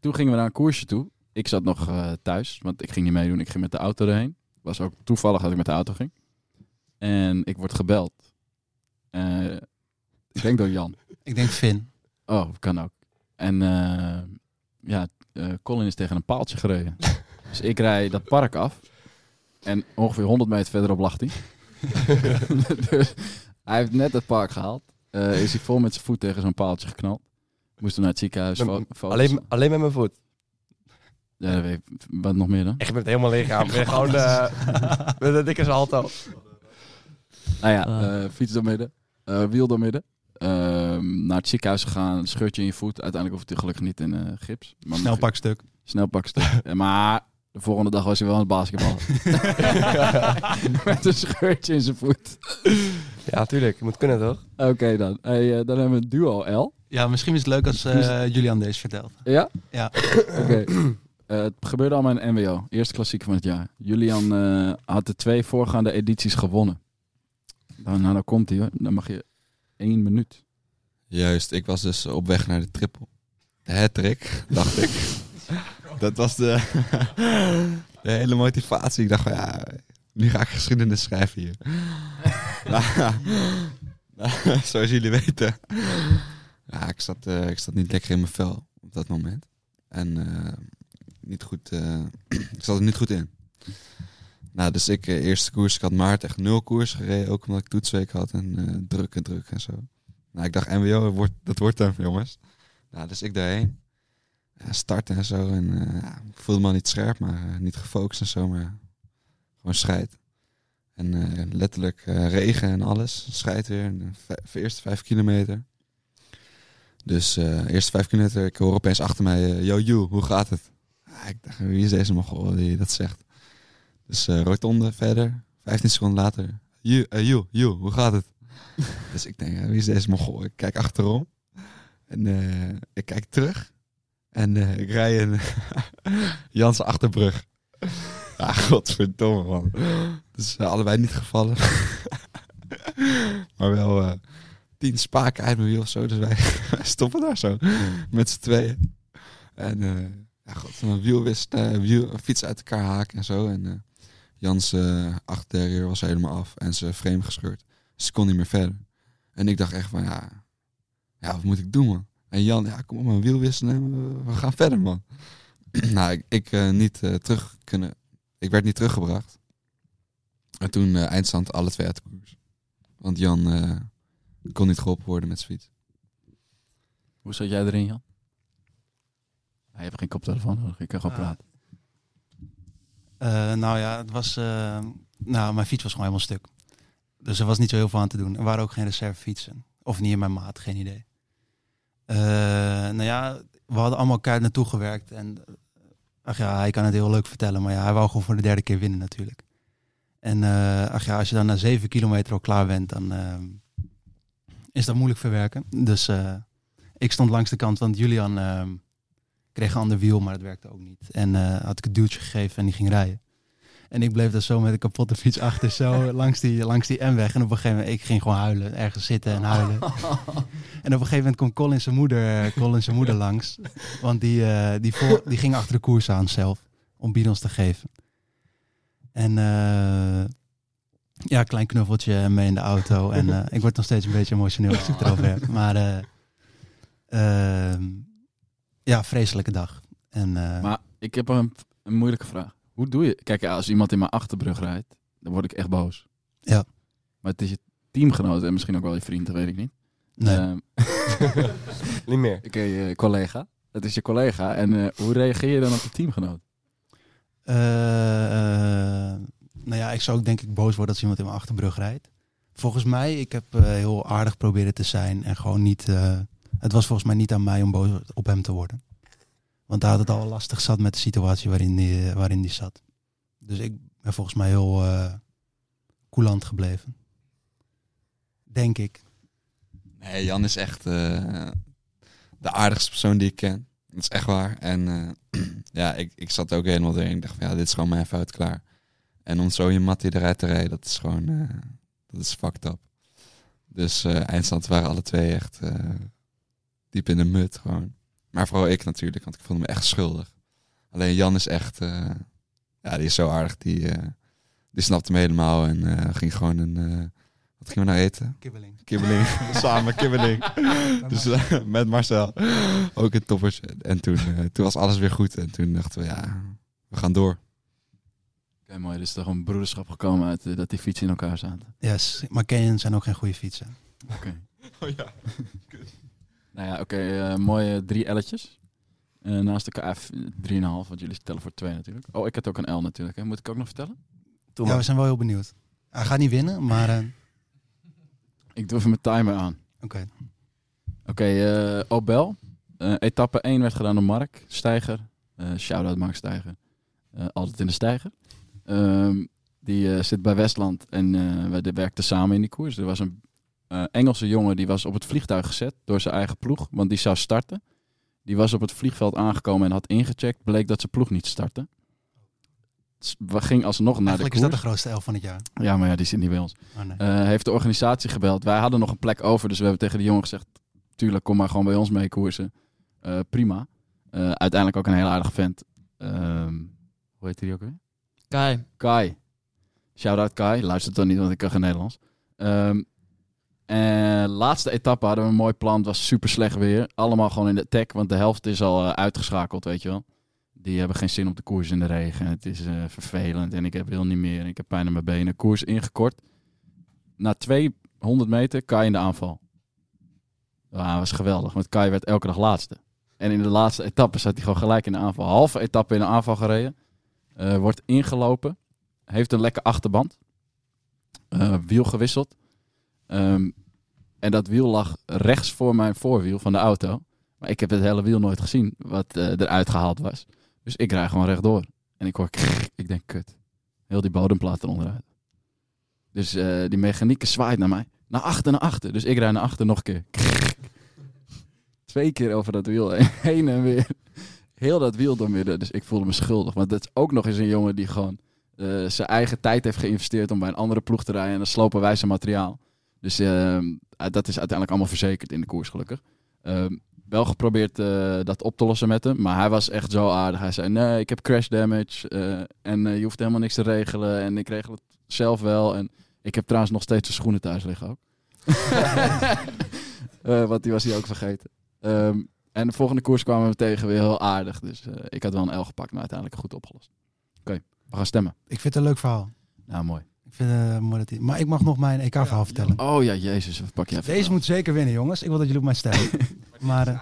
toen gingen we naar een koersje toe. Ik zat nog eh, thuis, want ik ging niet meedoen. Ik ging met de auto erheen. was ook toevallig dat ik met de auto ging. En ik word gebeld. Eh, ik denk door Jan.
Ik denk Finn.
Oh, kan ook. En ja, Colin is tegen een paaltje gereden. dus ik rij dat park af. En ongeveer 100 meter verderop lag hij. dus hij heeft net het park gehaald. Eh, is hij vol met zijn voet tegen zo'n paaltje geknald. Moesten naar het ziekenhuis.
Met- Alleen, alleen met mijn voet.
Ja, dat weet ik. wat nog meer dan?
Echt met helemaal lichaam. Ben gewoon eh, met een dikke salto.
Nou ja, eh, fiets door midden. eh, wiel door midden. Ehm, naar het ziekenhuis gegaan, een scheurtje in je voet. Uiteindelijk hoeft hij gelukkig niet in eh, gips. Maar
Snel pakstuk.
Snel pakstuk. Ja, maar de volgende dag was hij wel aan het basketballen. Met een scheurtje in zijn voet.
Ja, tuurlijk. Je moet kunnen, toch?
Oké dan. Hey, eh, dan hebben we een duo L.
Ja, misschien is het leuk als eh, Julian deze vertelt.
Ja?
Ja.
Oké. Eh, het gebeurde allemaal in NWO. Eerste klassiek van het jaar. Julian eh, had de twee voorgaande edities gewonnen. Dan, nou, dan komt hij hoor. Dan mag je één minuut.
Juist, ik was dus op weg naar de triple. De hat-trick, dacht ik. Dat was de, de hele motivatie. Ik dacht van ja, nu ga ik geschiedenis schrijven hier. nou, nou, zoals jullie weten. Ja, ik zat, eh, ik zat niet lekker in mijn vel op dat moment. En eh, niet goed, eh, ik zat er niet goed in. Nou, dus ik, eerste koers, ik had maart echt nul koers gereden. Ook omdat ik toetsweek had en druk en druk en zo. Nou, ik dacht, MWO, wordt, dat wordt hem, jongens. Nou, dus ik daarheen. Ja, starten en zo. En eh, ja, ik voelde me al niet scherp, maar eh, niet gefocust en zo. Maar gewoon scheid. En eh, letterlijk regen en alles. Scheid weer. De eerste vijf kilometer. Dus eh eerste vijf kilometer, ik hoor opeens achter mij... Yo, you, hoe gaat het? Ah, ik dacht, wie is deze mogol die dat zegt? Dus rotonde verder. 15 seconden later. You, you, you, hoe gaat het? dus ik denk, wie is deze mogol? Ik kijk achterom. En ik kijk terug. En eh, ik rij een Janse achterbrug. Ja, godverdomme man. Dus eh, allebei niet gevallen. maar wel eh, tien spaken uit mijn wiel of zo. Dus wij, wij stoppen daar zo. Met z'n tweeën. En ja, god, mijn wiel wist, wiel, fiets uit elkaar haken en zo. En Jans achterdeur was helemaal af en zijn frame gescheurd. Dus ze kon niet meer verder. En ik dacht echt van, ja, ja, wat moet ik doen, man? En Jan, ja, kom op, mijn wiel wisselen en we, gaan verder, man. nou, ik, ik eh, niet eh, terug kunnen... Ik werd niet teruggebracht. En toen eh, eindstand alle twee uit de koers. Want Jan eh, kon niet geholpen worden met zijn fiets.
Hoe zat jij erin, Jan? Hij heeft geen koptelefoon nodig. Ik kan gewoon
Ah.
praten.
Eh, nou ja, het was. eh, nou, mijn fiets was gewoon helemaal stuk. Dus er was niet zo heel veel aan te doen. Er waren ook geen reservefietsen. Of niet in mijn maat, geen idee. Eh, nou ja, we hadden allemaal elkaar naartoe gewerkt. En eh, ach ja, hij kan het heel leuk vertellen. Maar ja, hij wou gewoon voor de derde keer winnen natuurlijk. En eh, ach ja, als je dan na zeven kilometer al klaar bent, dan is dat moeilijk verwerken. Dus ik stond langs de kant, want Julian kreeg een ander wiel, maar het werkte ook niet. En had ik het duwtje gegeven en die ging rijden. En ik bleef daar zo met een kapotte fiets achter, zo langs die, langs die M-weg. En op een gegeven moment, ik ging gewoon huilen, ergens zitten en huilen. en op een gegeven moment komt Colin zijn moeder, Colin zijn moeder langs. Want die, eh, die, vol, die ging achter de koers aan zelf, om bidons te geven. En eh, ja, klein knuffeltje mee in de auto. En eh, ik word nog steeds een beetje emotioneel als ik het erover heb. Maar eh, ehm, ja, vreselijke dag. En, eh,
Maar ik heb een, een moeilijke vraag. Hoe doe je... Kijk, ja, als iemand in mijn achterbrug rijdt, dan word ik echt boos.
Ja.
Maar het is je teamgenoot en misschien ook wel je vriend, dat weet ik niet.
Nee.
Ehm,
Niet meer.
Oké, je collega. Het is je collega. En eh, hoe reageer je dan op je teamgenoot?
Eh, eh, nou ja, ik zou ook denk ik boos worden als iemand in mijn achterbrug rijdt. Volgens mij, ik heb eh, heel aardig proberen te zijn en gewoon niet... eh, het was volgens mij niet aan mij om boos op hem te worden. Want hij had het al lastig zat met de situatie waarin die, waarin die zat. Dus ik ben volgens mij heel eh coulant gebleven. Denk ik.
Nee, Jan is echt eh, de aardigste persoon die ik ken. Dat is echt waar. En eh, ja, ik, ik zat ook helemaal erin. Ik dacht van, ja, dit is gewoon mijn fout, klaar. En om zo je mattie eruit te rijden, dat is gewoon, eh, dat is fucked up. Dus eh eindstand waren alle twee echt eh, diep in de mut gewoon. Maar vooral ik natuurlijk, want ik voelde me echt schuldig. Alleen Jan is echt, eh, ja, die is zo aardig. Die, eh, die snapte me helemaal en eh, ging gewoon een, eh, wat gingen we nou eten?
Kibbeling.
Kibbeling. Samen kibbeling. dus met Marcel. Ook een toppers. En toen, eh, toen was alles weer goed. En toen dachten we, ja, we gaan door.
Oké, mooi. Dus er is toch een broederschap gekomen uit dat die fietsen in elkaar zaten.
Yes, maar Cayenne zijn ook geen goede fietsen.
Oké.
Oh ja.
Nou ja, oké. eh, mooie drie L'tjes. Eh, naast elkaar F 3,5, want jullie tellen voor twee natuurlijk. Oh, ik had ook een L natuurlijk. Hè. Moet ik ook nog vertellen?
Ja, we zijn wel heel benieuwd. Hij gaat niet winnen, maar... eh,
Ik doe even mijn timer aan.
Oké.
Oké, eh, Obel. Eh, etappe 1 werd gedaan door Mark Steiger. Eh Shout-out Mark Steiger. Eh, altijd in de steiger. Ehm, die eh, zit bij Westland en eh wij werkten samen in die koers. Er was een eh, Engelse jongen die was op het vliegtuig gezet door zijn eigen ploeg, want die zou starten. Die was op het vliegveld aangekomen en had ingecheckt. Bleek dat zijn ploeg niet startte. we gingen alsnog naar
Eigenlijk
de
is dat de
koers.
grootste elf van het jaar.
Ja, maar ja, die zit niet bij ons.
Oh, nee.
Eh, heeft de organisatie gebeld. Wij hadden nog een plek over, dus we hebben tegen de jongen gezegd... Tuurlijk, kom maar gewoon bij ons mee koersen. Eh, prima. Eh, uiteindelijk ook een heel aardige vent. Ehm, hoe heet die ook weer?
Kai.
Kai. Shout-out Kai. Luistert dan niet, want ik kan geen Nederlands. Ehm, en laatste etappe hadden we een mooi plan. Het was super slecht weer. Allemaal gewoon in de tech, want de helft is al eh, uitgeschakeld, weet je wel. Die hebben geen zin op de koers in de regen. Het is eh, vervelend en ik heb wil niet meer. Ik heb pijn aan mijn benen. Koers ingekort. Na 200 meter Kai in de aanval. Ja, dat was geweldig, want Kai werd elke dag laatste. En in de laatste etappe zat hij gewoon gelijk in de aanval. Halve etappe in de aanval gereden. Eh, wordt ingelopen. Heeft een lekker achterband. Wiel gewisseld. Ehm, en dat wiel lag rechts voor mijn voorwiel van de auto. Maar ik heb het hele wiel nooit gezien wat eh, eruit gehaald was. Dus ik rijd gewoon rechtdoor. En ik hoor ik denk kut. Heel die bodemplaat eronder uit. Dus eh, die mechanieke zwaait naar mij. Naar achter, naar achter. Dus ik rijd naar achter nog een keer. Krrr. Twee keer over dat wiel heen, en weer. Heel dat wiel doormidden. Dus ik voelde me schuldig. Want dat is ook nog eens een jongen die gewoon eh, zijn eigen tijd heeft geïnvesteerd om bij een andere ploeg te rijden. En dan slopen wij zijn materiaal. Dus eh, dat is uiteindelijk allemaal verzekerd in de koers, gelukkig. Ehm, wel geprobeerd eh, dat op te lossen met hem. Maar hij was echt zo aardig. Hij zei, nee, ik heb crash damage. eh, en je hoeft helemaal niks te regelen. En ik regel het zelf wel. En ik heb trouwens nog steeds zijn schoenen thuis liggen ook. Eh, want die was hij ook vergeten. Ehm, en de volgende koers kwamen we tegen weer heel aardig. Dus eh, ik had wel een L gepakt, maar uiteindelijk goed opgelost. Oké, we gaan stemmen.
Ik vind het een leuk verhaal.
Nou, mooi.
Vind het mooi dat hij... Maar ik mag nog mijn EK-verhaal vertellen.
Oh ja, jezus, wat pak je even.
Deze moet zeker winnen, jongens. Ik wil dat jullie op mij stemmen. maar... eh,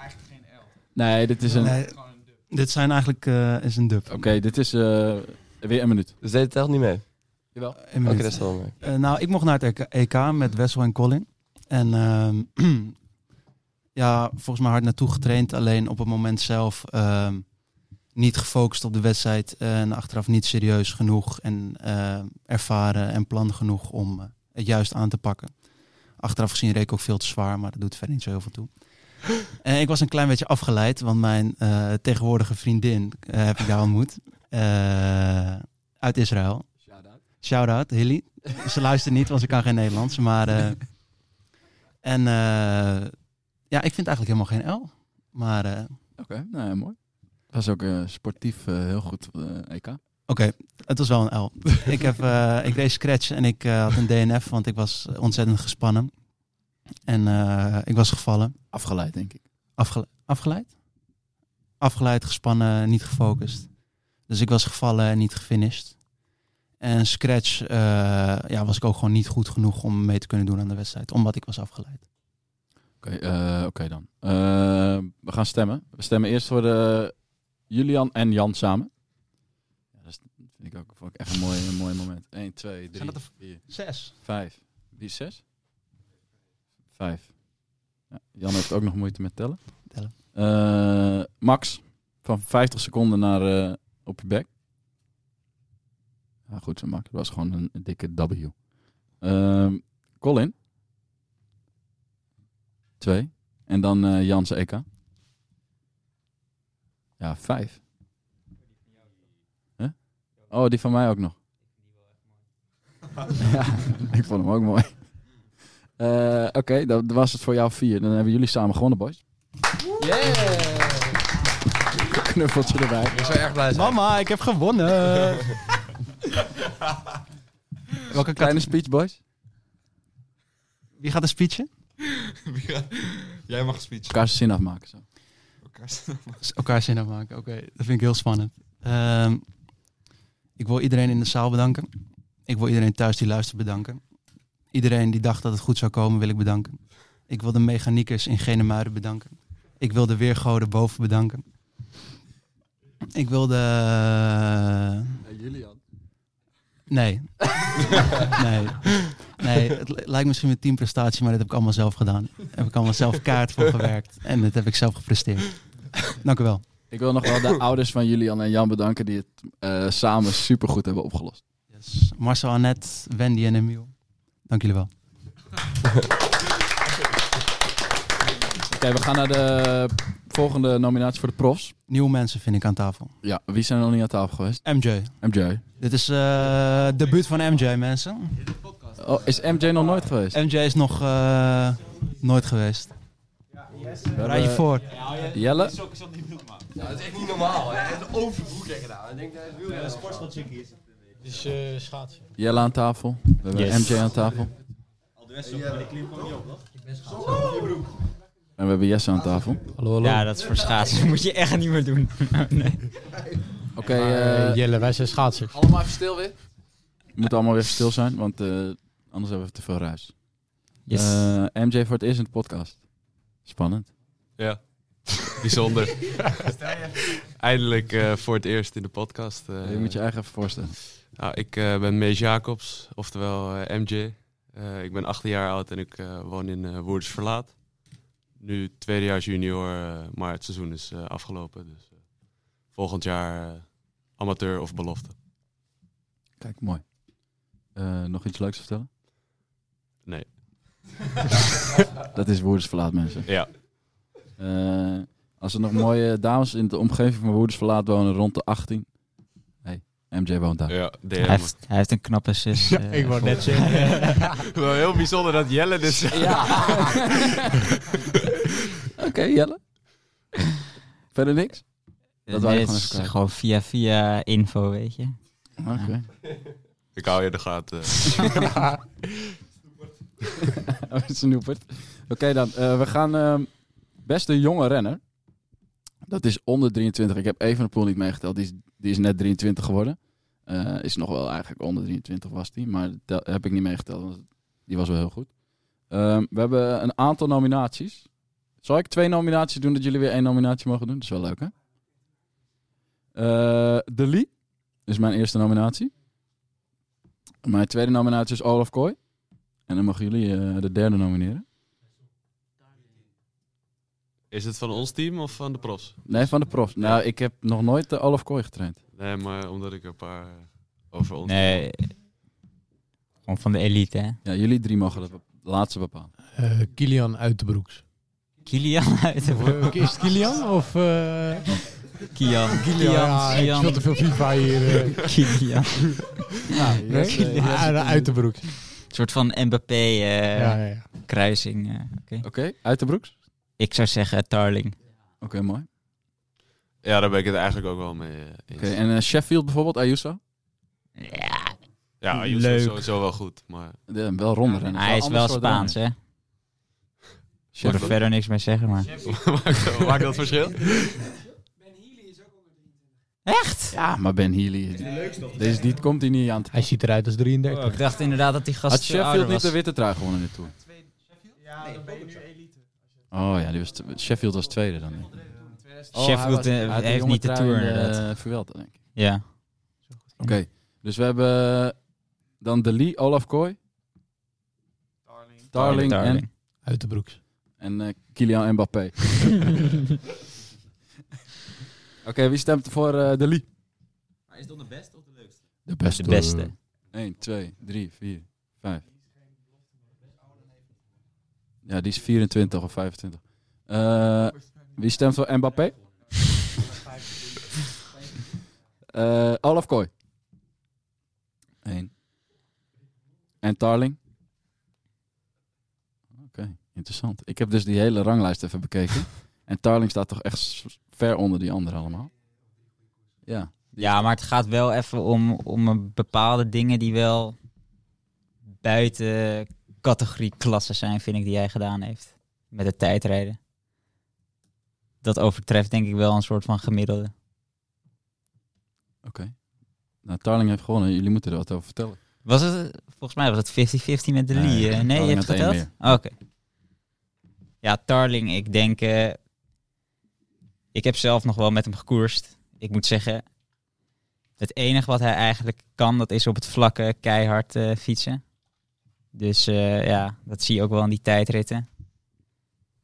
Nee, dit is een...
nee, dit zijn eigenlijk eh, is een dub.
Oké, dit is eh, weer een minuut.
Dus deze telt niet mee?
Jawel.
Een minuut.
Oké, dat is wel mee.
Eh, nou, ik mocht naar het EK EK met Wessel en Colin. En ehm, ja, volgens mij hard naartoe getraind. Alleen op het moment zelf ehm, niet gefocust op de wedstrijd. En achteraf niet serieus genoeg en eh, ervaren en plan genoeg om eh, het juist aan te pakken. Achteraf gezien reed ik ook veel te zwaar, maar dat doet verder niet zo heel veel toe. En ik was een klein beetje afgeleid, want mijn eh, tegenwoordige vriendin eh, heb ik daar ontmoet. eh, uit Israël. Shout-out, Hilly. Ze luistert niet, want ze kan geen Nederlands. Maar, eh, en eh, ja, ik vind eigenlijk helemaal geen L. Maar eh,
Oké, nou ja, mooi. Dat was ook eh, sportief eh, heel goed, EK.
Oké, het was wel een L. ik, heb, eh, ik deed scratch en ik had een DNF, want ik was ontzettend gespannen. En ik was gevallen.
Afgeleid, denk ik.
Afgele- afgeleid? Afgeleid, gespannen, niet gefocust. Dus ik was gevallen en niet gefinished. En scratch ja, was ik ook gewoon niet goed genoeg om mee te kunnen doen aan de wedstrijd, omdat ik was afgeleid.
Oké, oké dan. Eh, we gaan stemmen. We stemmen eerst voor de Julian en Jan samen. Ja, dat vind ik ook vond ik echt een mooi, een mooi moment. 1, 2, 3,
dat er
4,
zes?
5. Wie is 6? 5. Ja, Jan heeft ook nog moeite met tellen.
Tellen.
Eh, Max, van 50 seconden naar eh, op je bek. Ja, goed zo Max. Dat was gewoon een, een dikke W. Ehm, Colin. 2. En dan eh Jans EK. Ja, 5. Huh? Oh, die van mij ook nog. ja, ik vond hem ook mooi. Eh, Oké, dan was het voor jou 4. Dan hebben jullie samen gewonnen, boys. Knuffeltje erbij.
Ik zou erg blij zijn.
Mama, ik heb gewonnen! Welke
Kleine speech, boys.
Wie gaat de speechen?
Jij mag speech.
Elkaar zijn zin afmaken. Zo.
Elkaar zin afmaken, oké. Dat vind ik heel spannend. Ehm, ik wil iedereen in de zaal bedanken. Ik wil iedereen thuis die luistert bedanken. Iedereen die dacht dat het goed zou komen, wil ik bedanken. Ik wil de mechaniekers in Genemuiden bedanken. Ik wil de weergoden boven bedanken. Ik wil de...
Julian.
Nee. nee. Nee, het li- lijkt misschien een teamprestatie, maar dat heb ik allemaal zelf gedaan. Daar heb ik allemaal zelf kaart voor gewerkt. En dat heb ik zelf gepresteerd. Dank u wel.
Ik wil nog wel de ouders van Julian en Jan bedanken die het eh, samen supergoed hebben opgelost.
Yes. Marcel, Annette, Wendy en Emiel. Dank jullie wel.
Oké, we gaan naar de volgende nominatie voor de profs.
Nieuwe mensen vind ik aan tafel.
Ja, wie zijn er nog niet aan tafel geweest?
MJ.
MJ.
Dit is eh debuut van MJ, mensen.
Oh, is MJ nog nooit geweest?
MJ is nog eh, nooit geweest. Rijd je voor.
Jelle?
Ja, dat is echt niet normaal, hè. Het is overbroek gedaan. Ik denk dat het wielrennen
sportschoolchickie is. Het is eh, schaatsen.
Jelle aan tafel. We hebben
Yes.
MJ aan tafel.
Al de rest ook, maar die klim kwam niet op, toch? Ik ben
En we hebben Jesse aan tafel.
Hallo,
Ja, dat is voor schaatsen. Dat moet je echt niet meer doen. nee.
Oké,
Maar,
eh,
eh, Jelle, wij zijn schaatsers.
Allemaal even stil weer. We moeten allemaal weer even stil zijn, want eh, anders hebben we te veel ruis.
Yes.
Eh, MJ voor het eerst in de podcast. Spannend.
Ja, bijzonder. Eindelijk eh, voor het eerst in de podcast. eh.
Je moet je eigen even voorstellen.
Nou, ik eh, ben Mees Jacobs, oftewel eh, MJ. Eh, ik ben 18 jaar oud en ik eh, woon in eh Woerders Verlaat. Nu tweedejaars junior, eh, maar het seizoen is eh, afgelopen. Dus eh, volgend jaar amateur of belofte.
Kijk, mooi. Eh, nog iets leuks vertellen?
Nee.
dat is Woerders Verlaat, mensen.
Ja.
Eh, als er nog mooie dames in de omgeving van Woerders Verlaat wonen rond de 18. Hey, MJ woont daar.
Ja,
Hij heeft, hij heeft een knappe zus.
Ja,
eh,
ik wou net
voor-
zeggen.
Wel heel bijzonder dat Jelle zegt.
Ja. Oké, Jelle. Verder niks?
Dat
wou je
nee,
gewoon
het
even
is gewoon via via info, weet je.
Oké.
Ik hou je de gaten.
Snoepert. Oké dan, eh, we gaan ehm, beste jonge renner. Dat is onder 23. Ik heb Evenepoel niet meegeteld. Die is, die is net 23 geworden. Eh, is nog wel eigenlijk onder 23 was die. Maar heb ik niet meegeteld. want Die was wel heel goed. Ehm, we hebben een aantal nominaties. Zal ik twee nominaties doen, dat jullie weer één nominatie mogen doen? Dat is wel leuk, hè? Eh De Lee is mijn eerste nominatie. Mijn tweede nominatie is Olaf Kooi. En dan mogen jullie eh, de derde nomineren.
Is het van ons team of van de profs?
Nee, van de profs. Nou, ik heb nog nooit de Olaf Kooi getraind.
Nee, maar omdat ik er een paar eh, over ons...
Nee, gewoon van de elite, hè?
Ja, jullie drie mogen dat bep- laatste bepalen.
Eh, Kilian Uitenbroeks.
Kilian Uitenbroeks.
Of, eh, Is het Kilian of... eh
Kian.
Kilian, ja, ik speel te veel FIFA hier. eh.
Kilian.
Ah, Uitenbroeks.
Een soort van Mbappé eh,
Ja, ja, ja.
kruising. eh, Oké,
Oké, uit de broeks?
Ik zou zeggen Tarling.
Oké, mooi.
Ja, daar ben ik het eigenlijk ook wel mee eh, eens.
Oké, en eh, Sheffield bijvoorbeeld, Ayuso?
Ja,
Ja, Ayuso
leuk.
is sowieso wel goed, maar...
Ja, wel ronder. rennen.
Hij is wel Spaans, hè? Ik wil er verder niks mee zeggen, maar...
Maakt maakt dat verschil?
Echt?
Ja, maar Ben Healy. Deze die komt hij niet aan te
Hij ziet eruit als 33.
Oh, ik dacht inderdaad dat die gast
Had Sheffield niet
was.
de witte trui gewonnen in de Tour?
Ja, dan ben je nu elite.
Oh ja, die was Sheffield was tweede dan. Oh,
Sheffield,
hij
eh,
hij
heeft niet de Tour,
in
inderdaad.
eh, Vuelta, denk ik.
Ja.
Oké, dus we hebben dan De Lee, Olaf Kooi. Darling,
Darling.
en,
Uitenbroeks.
en eh, Kylian Mbappé. Oké, wie stemt voor eh De Lee?
Maar is dat de beste of de leukste?
De beste.
De beste.
1, 2, 3, 4, 5. Ja, die is 24 of 25. Eh, wie stemt voor Mbappé? Eh Olaf Kooi. 1. En Tarling? Oké, interessant. Ik heb dus die hele ranglijst even bekeken. en Tarling staat toch echt s- ver onder die anderen allemaal. Ja.
Ja, maar het gaat wel even om, om een bepaalde dingen die wel buiten categorie klasse zijn, vind ik, die hij gedaan heeft. Met het tijdrijden. Dat overtreft denk ik wel een soort van gemiddelde.
Oké. Nou, Tarling heeft gewonnen. Jullie moeten er wat over vertellen.
Was het, volgens mij was het 50-50 met de Lee. eh? nee, je hebt geteld? Oh, Oké. Ja, Tarling, ik denk... eh, ik heb zelf nog wel met hem gekoerst. Ik moet zeggen, het enige wat hij eigenlijk kan, dat is op het vlakke keihard eh, fietsen. Dus eh, ja, dat zie je ook wel in die tijdritten.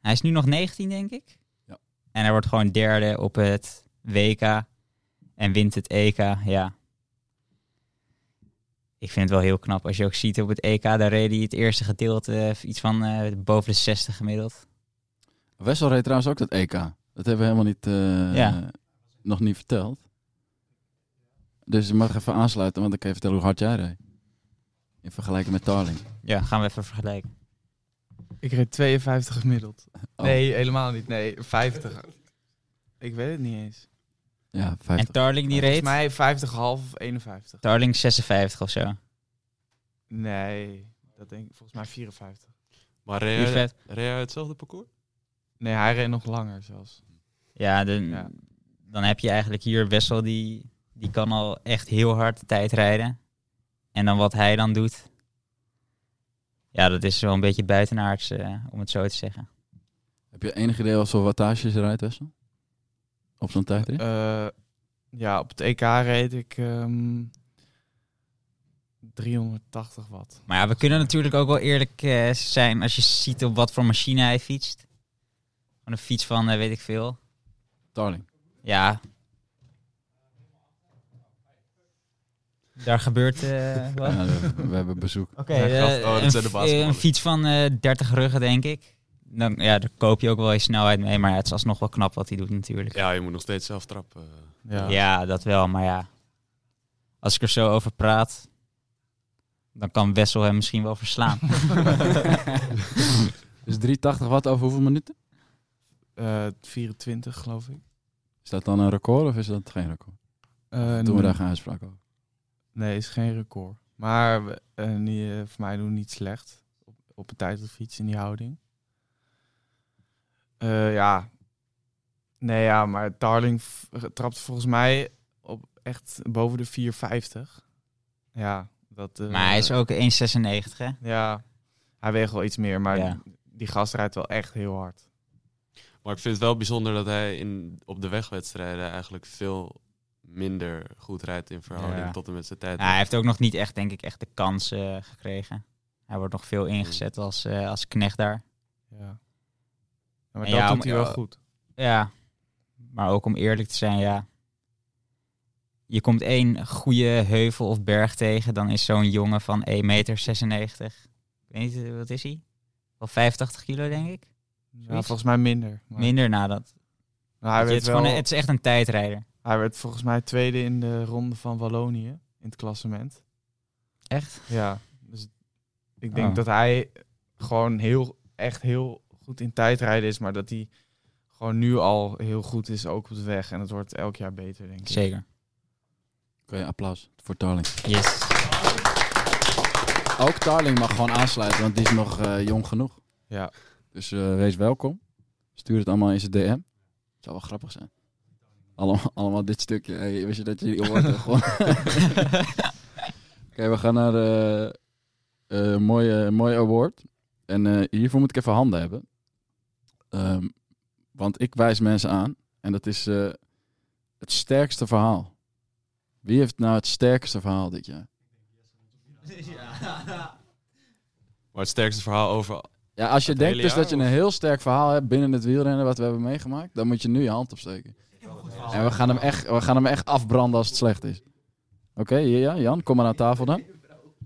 Hij is nu nog 19, denk ik.
Ja.
En hij wordt gewoon derde op het WK en wint het EK. Ja, ik vind het wel heel knap. Als je ook ziet op het EK, daar reed hij het eerste gedeelte eh, iets van boven de 60 gemiddeld.
Wessel reed trouwens ook dat EK. Dat hebben we helemaal niet, eh,
Ja.
nog niet verteld. Dus je mag even aansluiten, want ik kan je vertellen hoe hard jij reed. In vergelijking met Tarling.
Ja, gaan we even vergelijken.
Ik reed 52 gemiddeld.
Oh.
Nee, helemaal niet. Nee, 50. Ik weet het niet eens.
Ja,
En Tarling die reed?
Volgens mij 50,5 of 51.
Tarling 56 of zo.
Nee, dat denk ik volgens mij 54.
Maar reed reed jij hetzelfde parcours?
Nee, hij reed nog langer zelfs.
Ja, de, dan heb je eigenlijk hier Wessel, die, die kan al echt heel hard de tijd rijden. En dan wat hij dan doet. Ja, dat is wel een beetje buitenaards, eh, om het zo te zeggen.
Heb je enig idee wat voor wattages rijdt, Wessel? Op zo'n tijdrit?
Eh, ja, op het EK reed ik ehm 380 watt.
Maar ja, we kunnen natuurlijk ook wel eerlijk eh, zijn als je ziet op wat voor machine hij fietst. Van een fiets van, eh, weet ik veel.
Darling.
Ja. Daar gebeurt eh, wat.
Ja, we, we hebben bezoek.
Oké,
Ja,
eh,
oh,
een, fiets van eh 30 ruggen, denk ik. Dan, ja, daar koop je ook wel je snelheid mee, maar ja, het is alsnog wel knap wat hij doet natuurlijk.
Ja, je moet nog steeds zelf trappen.
Ja.
Ja, dat wel, maar ja. Als ik er zo over praat, dan kan Wessel hem misschien wel verslaan.
Dus 380 watt over hoeveel minuten?
Eh 24 geloof ik.
Is dat dan een record of is dat geen record?
Eh,
Doen we daar geen uitspraak over?
Nee, is geen record. Maar eh, niet, eh, voor mij doen we niet slecht op, op een tijdritfiets in die houding. Eh, ja. Nee, ja, maar Darling trapt volgens mij op echt boven de 450. Ja, dat... eh,
maar hij is ook 1,96 hè?
Ja, hij weegt wel iets meer, maar
Ja.
die gast rijdt wel echt heel hard.
Maar ik vind het wel bijzonder dat hij in, op de wegwedstrijden eigenlijk veel minder goed rijdt in verhouding
Ja.
tot en met zijn tijd.
Ja, hij heeft ook nog niet echt, denk ik, echt de kans eh, gekregen. Hij wordt nog veel ingezet als, eh, als knecht daar.
Ja. maar
En
dat
om-
doet hij wel goed.
Ja, maar ook om eerlijk te zijn, ja. Je komt één goede heuvel of berg tegen, dan is zo'n jongen van 1,96 meter. Ik weet niet, wat is hij? Wel 85 kilo, denk ik?
Ja, volgens mij minder. maar-
Minder na dat.
Nou, hij werd
het, is gewoon
wel-
een- het is echt een tijdrijder.
Hij werd volgens mij tweede in de ronde van Wallonië in het klassement.
Echt?
Ja. Dus ik denk
Oh.
dat hij gewoon heel, echt heel goed in tijdrijden is, maar dat hij gewoon nu al heel goed is, ook op de weg. En het wordt elk jaar beter, denk ik.
Zeker.
Oké, applaus voor Tarling.
Yes.
Ook Tarling mag gewoon aansluiten, want die is nog eh, jong genoeg.
Ja.
Dus eh, wees welkom. Stuur het allemaal in zijn DM. Zou wel grappig zijn. Allemaal, allemaal dit stukje. Hey, wist je dat je die gewoon... Oké, we gaan naar de eh, mooie, mooie award. En eh, hiervoor moet ik even handen hebben. Ehm, want ik wijs mensen aan. En dat is eh, het sterkste verhaal. Wie heeft nou het sterkste verhaal dit jaar?
Maar het sterkste verhaal over...
Ja, als je
het
denkt dus dat je een heel sterk verhaal hebt binnen het wielrennen wat we hebben meegemaakt, dan moet je nu je hand opsteken. En we gaan hem echt, we gaan hem echt afbranden als het slecht is. Oké, hier, ja, Jan, kom maar aan tafel dan.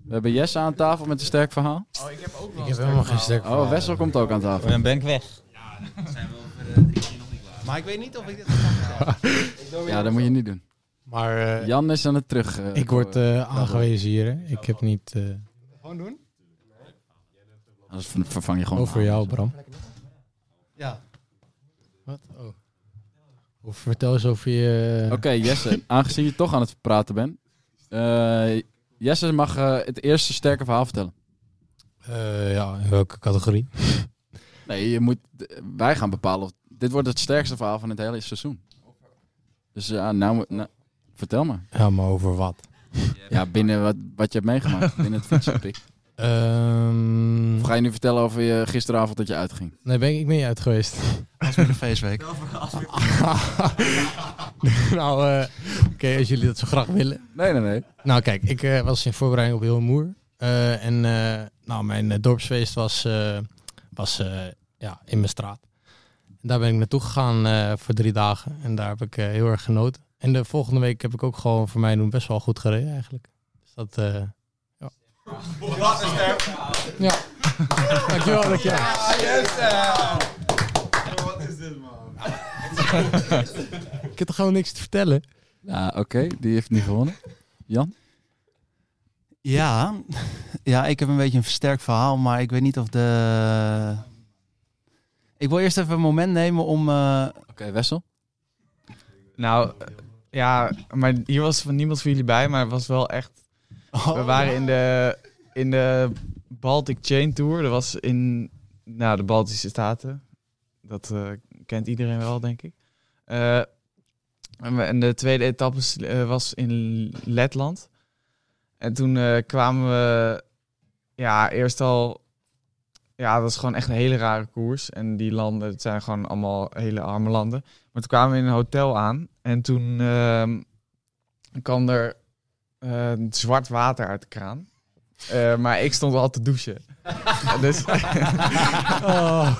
We hebben Jesse aan tafel met een sterk verhaal.
Oh, ik heb ook wel Ik heb helemaal geen sterk
Oh,
verhaal.
Wessel komt ook aan tafel.
Dan ben ik weg.
zijn we over drie keer nog niet klaar. Maar ik weet niet of ik dit ga
Ja, dat moet je niet doen.
Maar eh,
Jan is aan het terug. eh,
ik word aangewezen hier. Hè. Ik heb niet... eh,
Gewoon doen?
Ver- vervang je gewoon.
over jou, Bram.
Ja.
Wat? Oh. Of vertel eens over je...
Oké, Jesse, aangezien je toch aan het praten bent. eh, Jesse mag eh, het eerste sterke verhaal vertellen.
Eh, ja, in welke categorie?
Nee, je moet, wij gaan bepalen of dit wordt het sterkste verhaal van het hele seizoen. Dus ja, nou, nou vertel maar.
Ja, maar over wat?
Ja, binnen wat, wat je hebt meegemaakt, binnen het fietsenpik.
Ehm,
Of ga je nu vertellen over je gisteravond dat je uitging?
nee, ben ik, ik ben niet uit geweest.
Als weer een feestweek.
nou, eh, oké, als jullie dat zo graag willen.
Nee, nee, nee.
Nou, kijk, ik eh, was in voorbereiding op heel moer. Eh, en eh, nou, mijn dorpsfeest was, eh, was eh, ja, in mijn straat. En daar ben ik naartoe gegaan eh, voor drie dagen. En daar heb ik eh, heel erg genoten. En de volgende week heb ik ook gewoon voor mij doen best wel goed gereden eigenlijk. Dus dat, eh.
Wat een sterk
Ja. Dankjewel, dankjewel.
Ah, yes! Wat is dit, man?
ik heb toch gewoon niks te vertellen?
Ja, oké. Die heeft niet gewonnen. Jan?
Ja, ja, ik heb een beetje een versterkt verhaal, maar ik weet niet of de... Ik wil eerst even een moment nemen om... eh,
Oké, Wessel?
Nou, ja, maar hier was van niemand van jullie bij, maar het was wel echt... we waren in de, in de Baltic Chain Tour. Dat was in nou, de Baltische Staten. Dat eh, kent iedereen wel, denk ik. Eh, en de tweede etappe eh, was in Letland. En toen kwamen we... Ja, eerst al... Ja, dat was gewoon echt een hele rare koers. En die landen, het zijn gewoon allemaal hele arme landen. Maar toen kwamen we in een hotel aan. En toen ehm, kwam er zwart water uit de kraan. Eh, maar ik stond al te douchen. dus oh.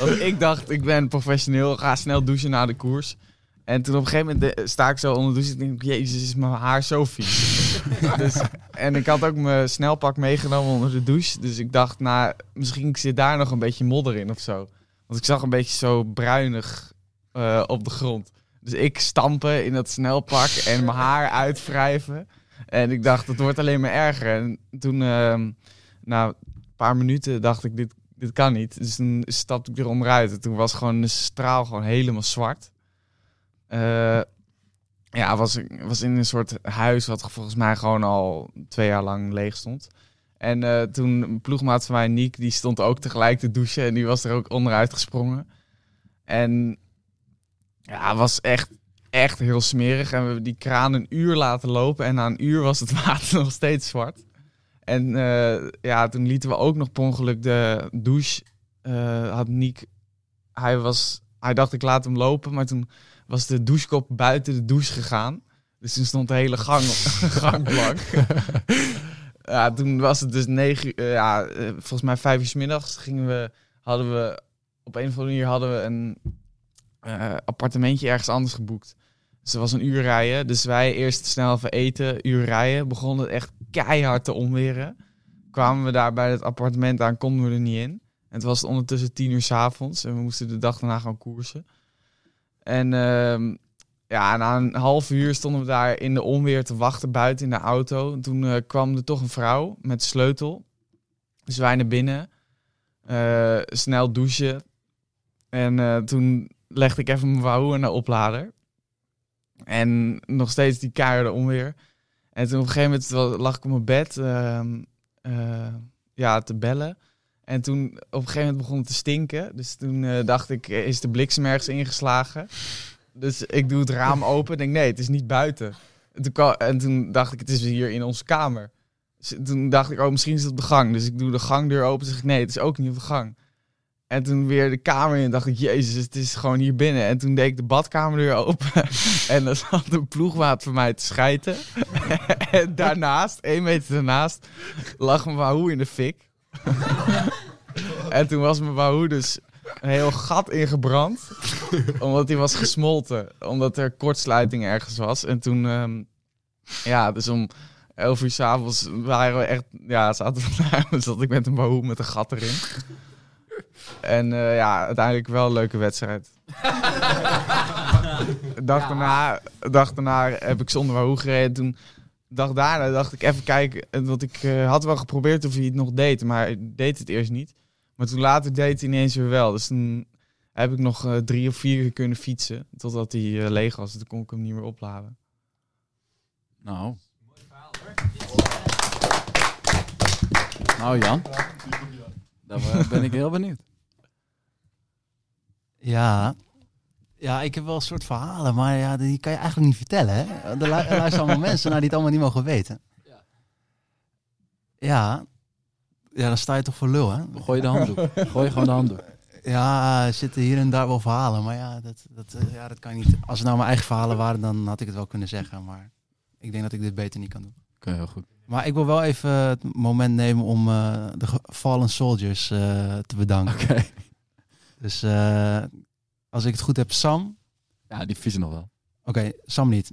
Want ik dacht, ik ben professioneel, ga snel douchen na de koers. En toen op een gegeven moment sta ik zo onder de douche en denk ik, jezus, is mijn haar zo vies. dus, en ik had ook mijn snelpak meegenomen onder de douche. Dus ik dacht, nou, misschien zit daar nog een beetje modder in of zo. Want ik zag een beetje zo bruinig eh, op de grond. Dus ik stampen in dat snelpak en mijn haar uitwrijven. En ik dacht, het wordt alleen maar erger. En toen, ehm, na een paar minuten, dacht ik, dit, dit kan niet. Dus toen stapte ik er onderuit. En toen was gewoon de straal gewoon helemaal zwart. Eh, ja, was, was in een soort huis wat volgens mij gewoon al twee jaar lang leeg stond. En eh, toen een ploegmaat van mij, Niek, die stond ook tegelijk te douchen. En die was er ook onderuit gesprongen. En ja, was echt, echt heel smerig. En we hebben die kraan een uur laten lopen. En na een uur was het water nog steeds zwart. En eh, ja, toen lieten we ook nog per ongeluk de douche. eh, had Niek, hij, was, hij dacht ik laat hem lopen. Maar toen was de douchekop buiten de douche gegaan. Dus toen stond de hele gang, gang blank. ja, toen was het dus negen uur, eh, ja, volgens mij vijf uur 's middags gingen we, hadden we, op een of andere manier hadden we een appartementje ergens anders geboekt. Er was een uur rijden. Dus wij eerst snel even eten, uur rijden. Begon het echt keihard te onweren. Kwamen we daar bij het appartement aan, konden we er niet in. En het was ondertussen tien uur 's avonds en we moesten de dag daarna gaan koersen. En ehm, ja, na een half uur stonden we daar in de onweer te wachten buiten in de auto. En toen eh, kwam er toch een vrouw met sleutel. Dus wij naar binnen. Eh, snel douchen. En eh, toen legde ik even mijn in de oplader. En nog steeds die keiharde onweer. En toen op een gegeven moment lag ik op mijn bed ehm, eh, ja, te bellen. En toen op een gegeven moment begon het te stinken. Dus toen eh, dacht ik, eh, is de bliksem ergens ingeslagen? Dus ik doe het raam open en denk, nee, het is niet buiten. En toen, kwa- en toen dacht ik, het is hier in onze kamer. Dus toen dacht ik, oh, misschien is het op de gang. Dus ik doe de gangdeur open en zeg ik, nee, het is ook niet op de gang. En toen weer de kamer in dacht ik, jezus, het is gewoon hier binnen. En toen deed ik de badkamerdeur open. en dan zat een ploegmaat van mij te schijten. en daarnaast, één meter daarnaast, lag mijn Wahoo in de fik. en toen was mijn Wahoo dus een heel gat ingebrand. omdat hij was gesmolten. Omdat er kortsluiting ergens was. En toen, ehm, ja, dus om 11 uur s'avonds waren we echt, ja, zaten we daar. Zat ik met een Wahoo met een gat erin. En eh, ja, uiteindelijk wel een leuke wedstrijd. De dag, daarna, dag daarna heb ik zonder Wahoo gereden. Toen, de dag daarna dacht ik even kijken. eh, Want ik eh, had wel geprobeerd of hij het nog deed. Maar hij deed het eerst niet. Maar toen later deed hij ineens weer wel. Dus toen heb ik nog eh, drie of vier keer kunnen fietsen. Totdat hij eh, leeg was. Toen kon ik hem niet meer opladen.
Nou. Nou Jan, daar eh, ben ik heel benieuwd.
Ja. Ja, ik heb wel een soort verhalen, maar ja, die kan je eigenlijk niet vertellen. Hè? Er lu- er luisteren allemaal mensen naar die het allemaal niet mogen weten. Ja. Ja, dan sta je toch voor lul, hè?
Gooi de handdoek. Gooi gewoon de handdoek.
Ja, er zitten hier en daar wel verhalen, maar ja, dat, dat, eh, ja, dat kan niet. Als het nou mijn eigen verhalen waren, dan had ik het wel kunnen zeggen, maar ik denk dat ik dit beter niet kan doen.
Oké, heel goed.
Maar ik wil wel even het moment nemen om eh, de fallen soldiers eh, te bedanken.
Oké.
Dus eh, als ik het goed heb, Sam.
Ja, die vissen nog wel.
Oké, Sam niet.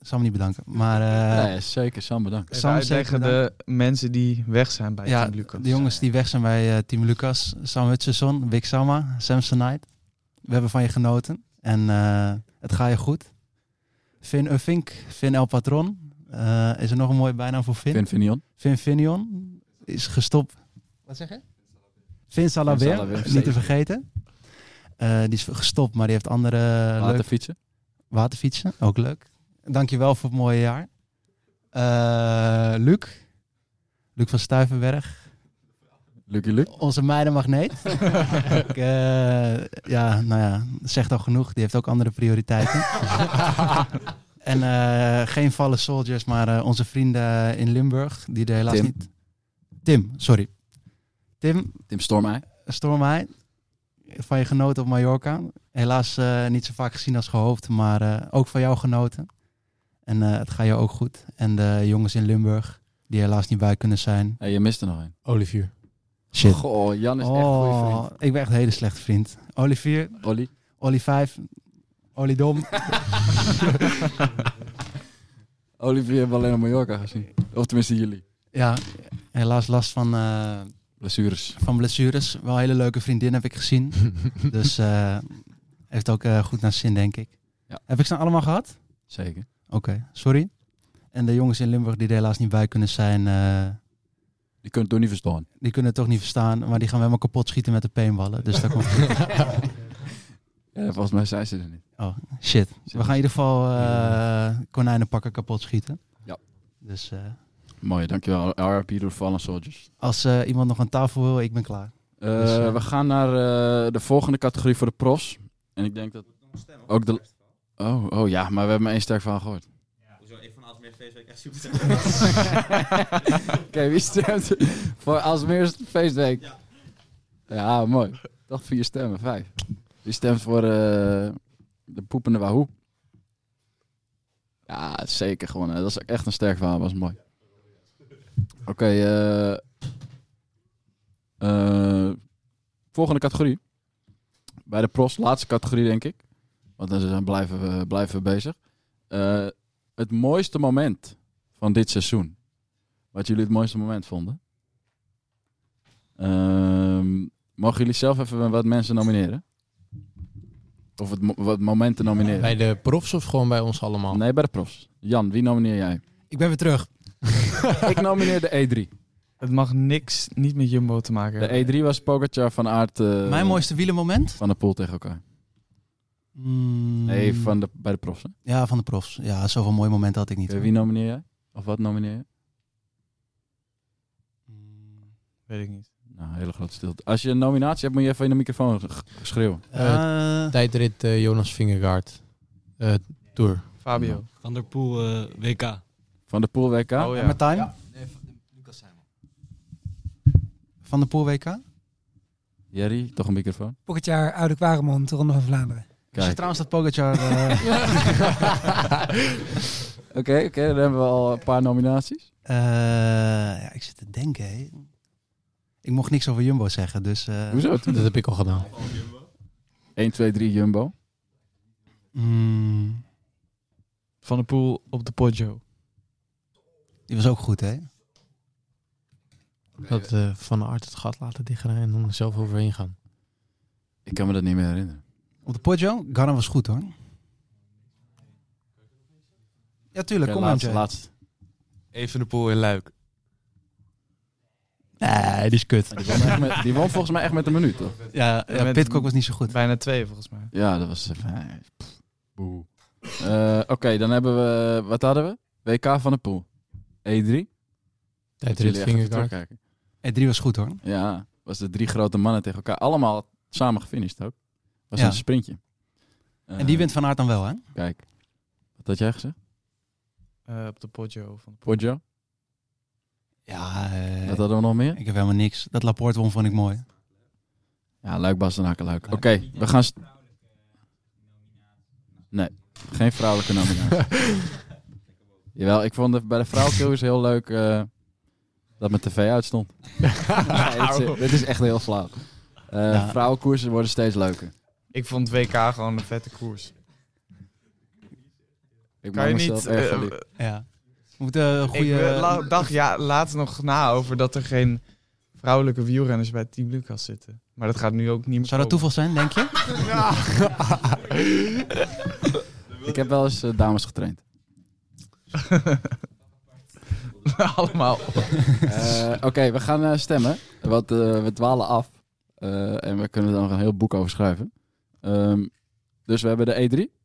Sam niet bedanken. Maar eh,
nee, zeker. Sam bedankt.
Sam tegen de mensen die weg zijn bij
ja,
Team Lucas.
de jongens die weg zijn bij eh, Team Lucas. Sam Hutchison, Wick Sama, Samsonite. We hebben van je genoten. En eh, het gaat je goed. Finn Uffink, Finn El Patron. Eh, is er nog een mooie bijnaam voor Finn?
Finn Finion.
Is gestopt. Wat zeg je? Finn Salaber, niet te vergeten. Eh, die is gestopt, maar die heeft andere...
Waterfietsen.
Waterfietsen, ook leuk. Dankjewel voor het mooie jaar. Eh, Luc. Luc van Stuivenberg.
Lucky Luc.
Onze meidenmagneet. Ik, eh, ja, nou ja, dat zegt al genoeg. Die heeft ook andere prioriteiten. en eh, geen Fallen Soldiers, maar eh, onze vrienden in Limburg. Die er helaas
Tim.
niet... Tim, sorry. Tim.
Tim Stormij.
Stormij. Van je genoten op Mallorca. Helaas eh, niet zo vaak gezien als gehoofd, maar eh, ook van jou genoten. En eh, het gaat je ook goed. En de jongens in Limburg, die helaas niet bij kunnen zijn.
Hey, je mist er nog een.
Olivier.
Shit.
Goh, Jan is echt een goede
Oh,
vriend.
Ik ben echt een hele slechte vriend. Olivier.
Olly.
Olly 5. Olly Dom.
Olivier hebben alleen op Mallorca gezien. Of tenminste jullie.
ja, helaas last van... eh,
Blessures.
Van blessures. Wel een hele leuke vriendin heb ik gezien. dus eh, heeft ook eh, goed naar zin, denk ik.
Ja.
Heb ik ze allemaal gehad?
Zeker.
Oké, sorry. En de jongens in Limburg die er helaas niet bij kunnen zijn...
Die kunnen het toch niet verstaan.
die kunnen het toch niet verstaan, maar die gaan we helemaal kapot schieten met de peenballen. Dus dat komt.
Ja, volgens mij zijn ze er niet.
Oh, shit. We gaan in ieder geval eh konijnen pakken kapot schieten.
Ja.
Dus eh,
Mooi, dankjewel. RIP door Fallen Soldiers.
als eh, iemand nog aan tafel wil, ik ben klaar.
Eh,
Dus, eh,
we gaan naar eh, de volgende categorie voor de profs. En ik denk dat ook de... Oh, oh ja, maar we hebben maar één sterk verhaal gehoord.
Hoezo? Ik van Alsmeer Feestweek echt super
Oké, wie stemt voor Alsmeers feestweek? Ja. ja, mooi. Toch vier stemmen, vijf. Wie stemt voor eh, de poepende Wahoo? Ja, zeker gewonnen. Dat is echt een sterk verhaal, was mooi. Oké, eh, eh, volgende categorie. Bij de pros, laatste categorie denk ik. Want dan zijn- blijven we, blijven bezig. Het mooiste moment van dit seizoen. Wat jullie het mooiste moment vonden. Ehm, mogen jullie zelf even wat mensen nomineren? Of het mo- wat momenten nomineren?
Bij de profs of gewoon bij ons allemaal?
Nee, bij de profs. Jan, wie nomineer jij?
Ik ben weer terug.
ik nomineer de E3.
Het mag niks, niet met Jumbo te maken
De
hebben.
E3 was Pogacar van Aert... eh,
Mijn mooiste wielenmoment?
Van de pool tegen elkaar.
Mm,
Nee, van de, bij de profs. Hè?
Ja, van de profs. Ja, zoveel mooie momenten had ik niet.
Oké, wie nomineer jij? Of wat nomineer je?
Weet ik niet.
Nou, hele grote stilte. Als je een nominatie hebt, moet je even in de microfoon schreeuwen.
Eh, tijdrit eh, Jonas Vingegaard. Eh, Tour.
Fabio.
Van der Poel eh, WK.
Van de pool WK?
Oh, ja.
En Martijn?
Nee, Lucas Simon.
Van de Poel WK?
Jerry, toch een microfoon?
Pogacar, Oude Kwaremond, de Ronde van Vlaanderen.
Ik zie trouwens dat Pogacar... eh,
Oké, oké, dan hebben we al een paar nominaties.
eh, ja, ik zit te denken. hè. Ik mocht niks over Jumbo zeggen, dus... eh,
Hoezo?
Dat heb ik al gedaan.
1, 2, 3 Jumbo.
mm,
Van der Poel op de Poggio.
die was ook goed, hè?
Dat eh, Van Aert het gat laten dichtrijden en dan er zelf overheen gaan.
Ik kan me dat niet meer herinneren.
Op de Poggio? Ganna was goed, hoor. Ja, tuurlijk. Kom
laatste,
aan.
Even de poel in Luik.
Nee, die is kut.
Die won, echt met, die won volgens mij echt met een minuut, toch?
Ja, ja Pitcock was niet zo goed.
Bijna twee volgens mij.
Ja, dat was... eh, boe. Eh, Oké, dan hebben we... Wat hadden we? WK van de Poel. E3.
Tijdrit Vingegaard.
terugkijken.
E3 was goed, hoor.
Ja, was de drie grote mannen tegen elkaar. Allemaal samen gefinished ook. Was
Ja.
een sprintje.
En die wint Van Aert dan wel, hè?
Kijk. Wat had jij gezegd?
Eh, op de Poggio. Van
Poggio?
Ja, eh,
Wat hadden we nog meer?
ik heb helemaal niks. Dat Laporte won vond ik mooi.
Ja, Luik, Bas en Hakenluik. Oké, we gaan... st- Nee, geen vrouwelijke nominatie. Jawel, ik vond het bij de vrouwenkillers heel leuk eh, dat mijn tv uitstond. nee, dit, is, dit is echt heel flauw. Eh
Ja.
Vrouwenkoersen worden steeds leuker.
Ik vond WK gewoon een vette koers.
Ik
kan je niet...
mezelf erg
eh,
verliefd.
Ja. We moeten een
Ik
goede...
eh, la- dacht ja, laatst nog na over dat er geen vrouwelijke wielrenners bij Team Lucas zitten. Maar dat gaat nu ook niet meer
Zou dat toeval zijn, denk je?
Ik heb wel eens eh, dames getraind.
Allemaal.
Eh, Oké, we gaan eh, stemmen. Want eh, we dwalen af. Eh, en we kunnen er nog een heel boek over schrijven. Ehm, dus we hebben de E3.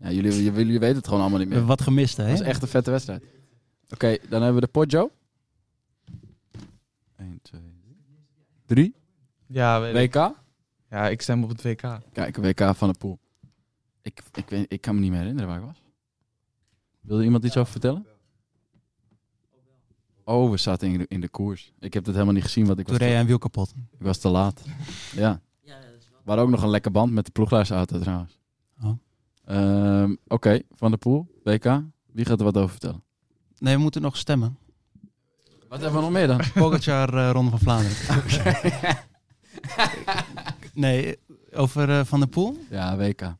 Ja, jullie, jullie, jullie weten het gewoon allemaal niet
We
meer.
hebben wat gemist, hè?
Dat is echt een vette wedstrijd. Oké, dan hebben we de Poggio. 1, 2, 3.
Ja, weet ik.
WK.
Ja, ik stem op het WK.
Kijk, WK van de pool. Ik, ik, weet, ik kan me niet meer herinneren waar ik was. Wilde iemand iets over vertellen? Oh, we zaten in de, in de koers. Ik heb het helemaal niet gezien, want ik was,
Toen jij een wiel kapot.
ik was te laat. Ja. We hadden ook nog een lekker band met de ploegleidersauto trouwens. Ehm, Oké, Van de Poel, WK. Wie gaat er wat over vertellen?
Nee, we moeten nog stemmen.
Wat hebben we nog meer dan?
Pogacar, eh, Ronde van Vlaanderen. nee, over eh, Van der Poel?
Ja, WK.
Ja,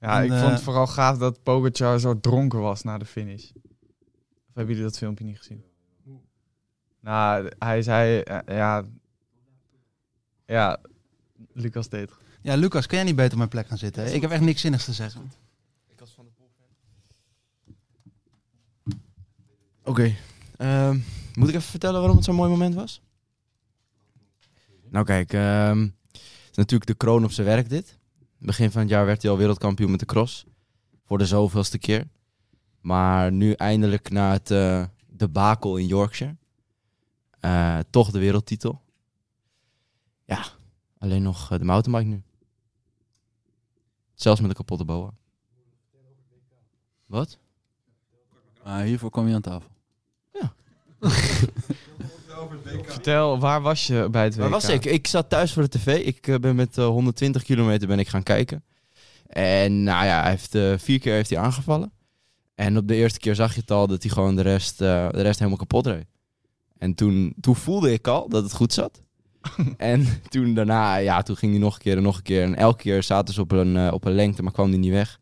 En,
ik
eh,
vond het vooral gaaf dat Pogacar zo dronken was na de finish. Of hebben jullie dat filmpje niet gezien? Nou, hij zei, eh, ja... Ja, Lucas deed het.
Ja, Lucas, kun jij niet beter op mijn plek gaan zitten? Ik heb echt niks zinnigs te zeggen.
Oké. ehm, moet ik even vertellen waarom het zo'n mooi moment was? Nou kijk, ehm, het is natuurlijk de kroon op zijn werk dit. Begin van het jaar werd hij al wereldkampioen met de cross. Voor de zoveelste keer. Maar nu eindelijk na het eh debakel in Yorkshire. eh, toch de wereldtitel. Ja, alleen nog eh, de mountainbike nu. Zelfs met een kapotte boa. Wat?
Ah, hiervoor kom je aan tafel.
Vertel, waar was je bij het WK?
Waar was ik? Ik zat thuis voor de tv. Ik eh, ben met eh, 120 kilometer ben ik gaan kijken. En nou ja, hij heeft, eh, vier keer heeft hij aangevallen. En op de eerste keer zag je het al dat hij gewoon de rest, eh, de rest helemaal kapot reed. En toen, toen voelde ik al dat het goed zat. en toen daarna, ja, toen ging hij nog een keer en nog een keer. En elke keer zaten ze op een, eh, op een lengte, maar kwam hij niet weg.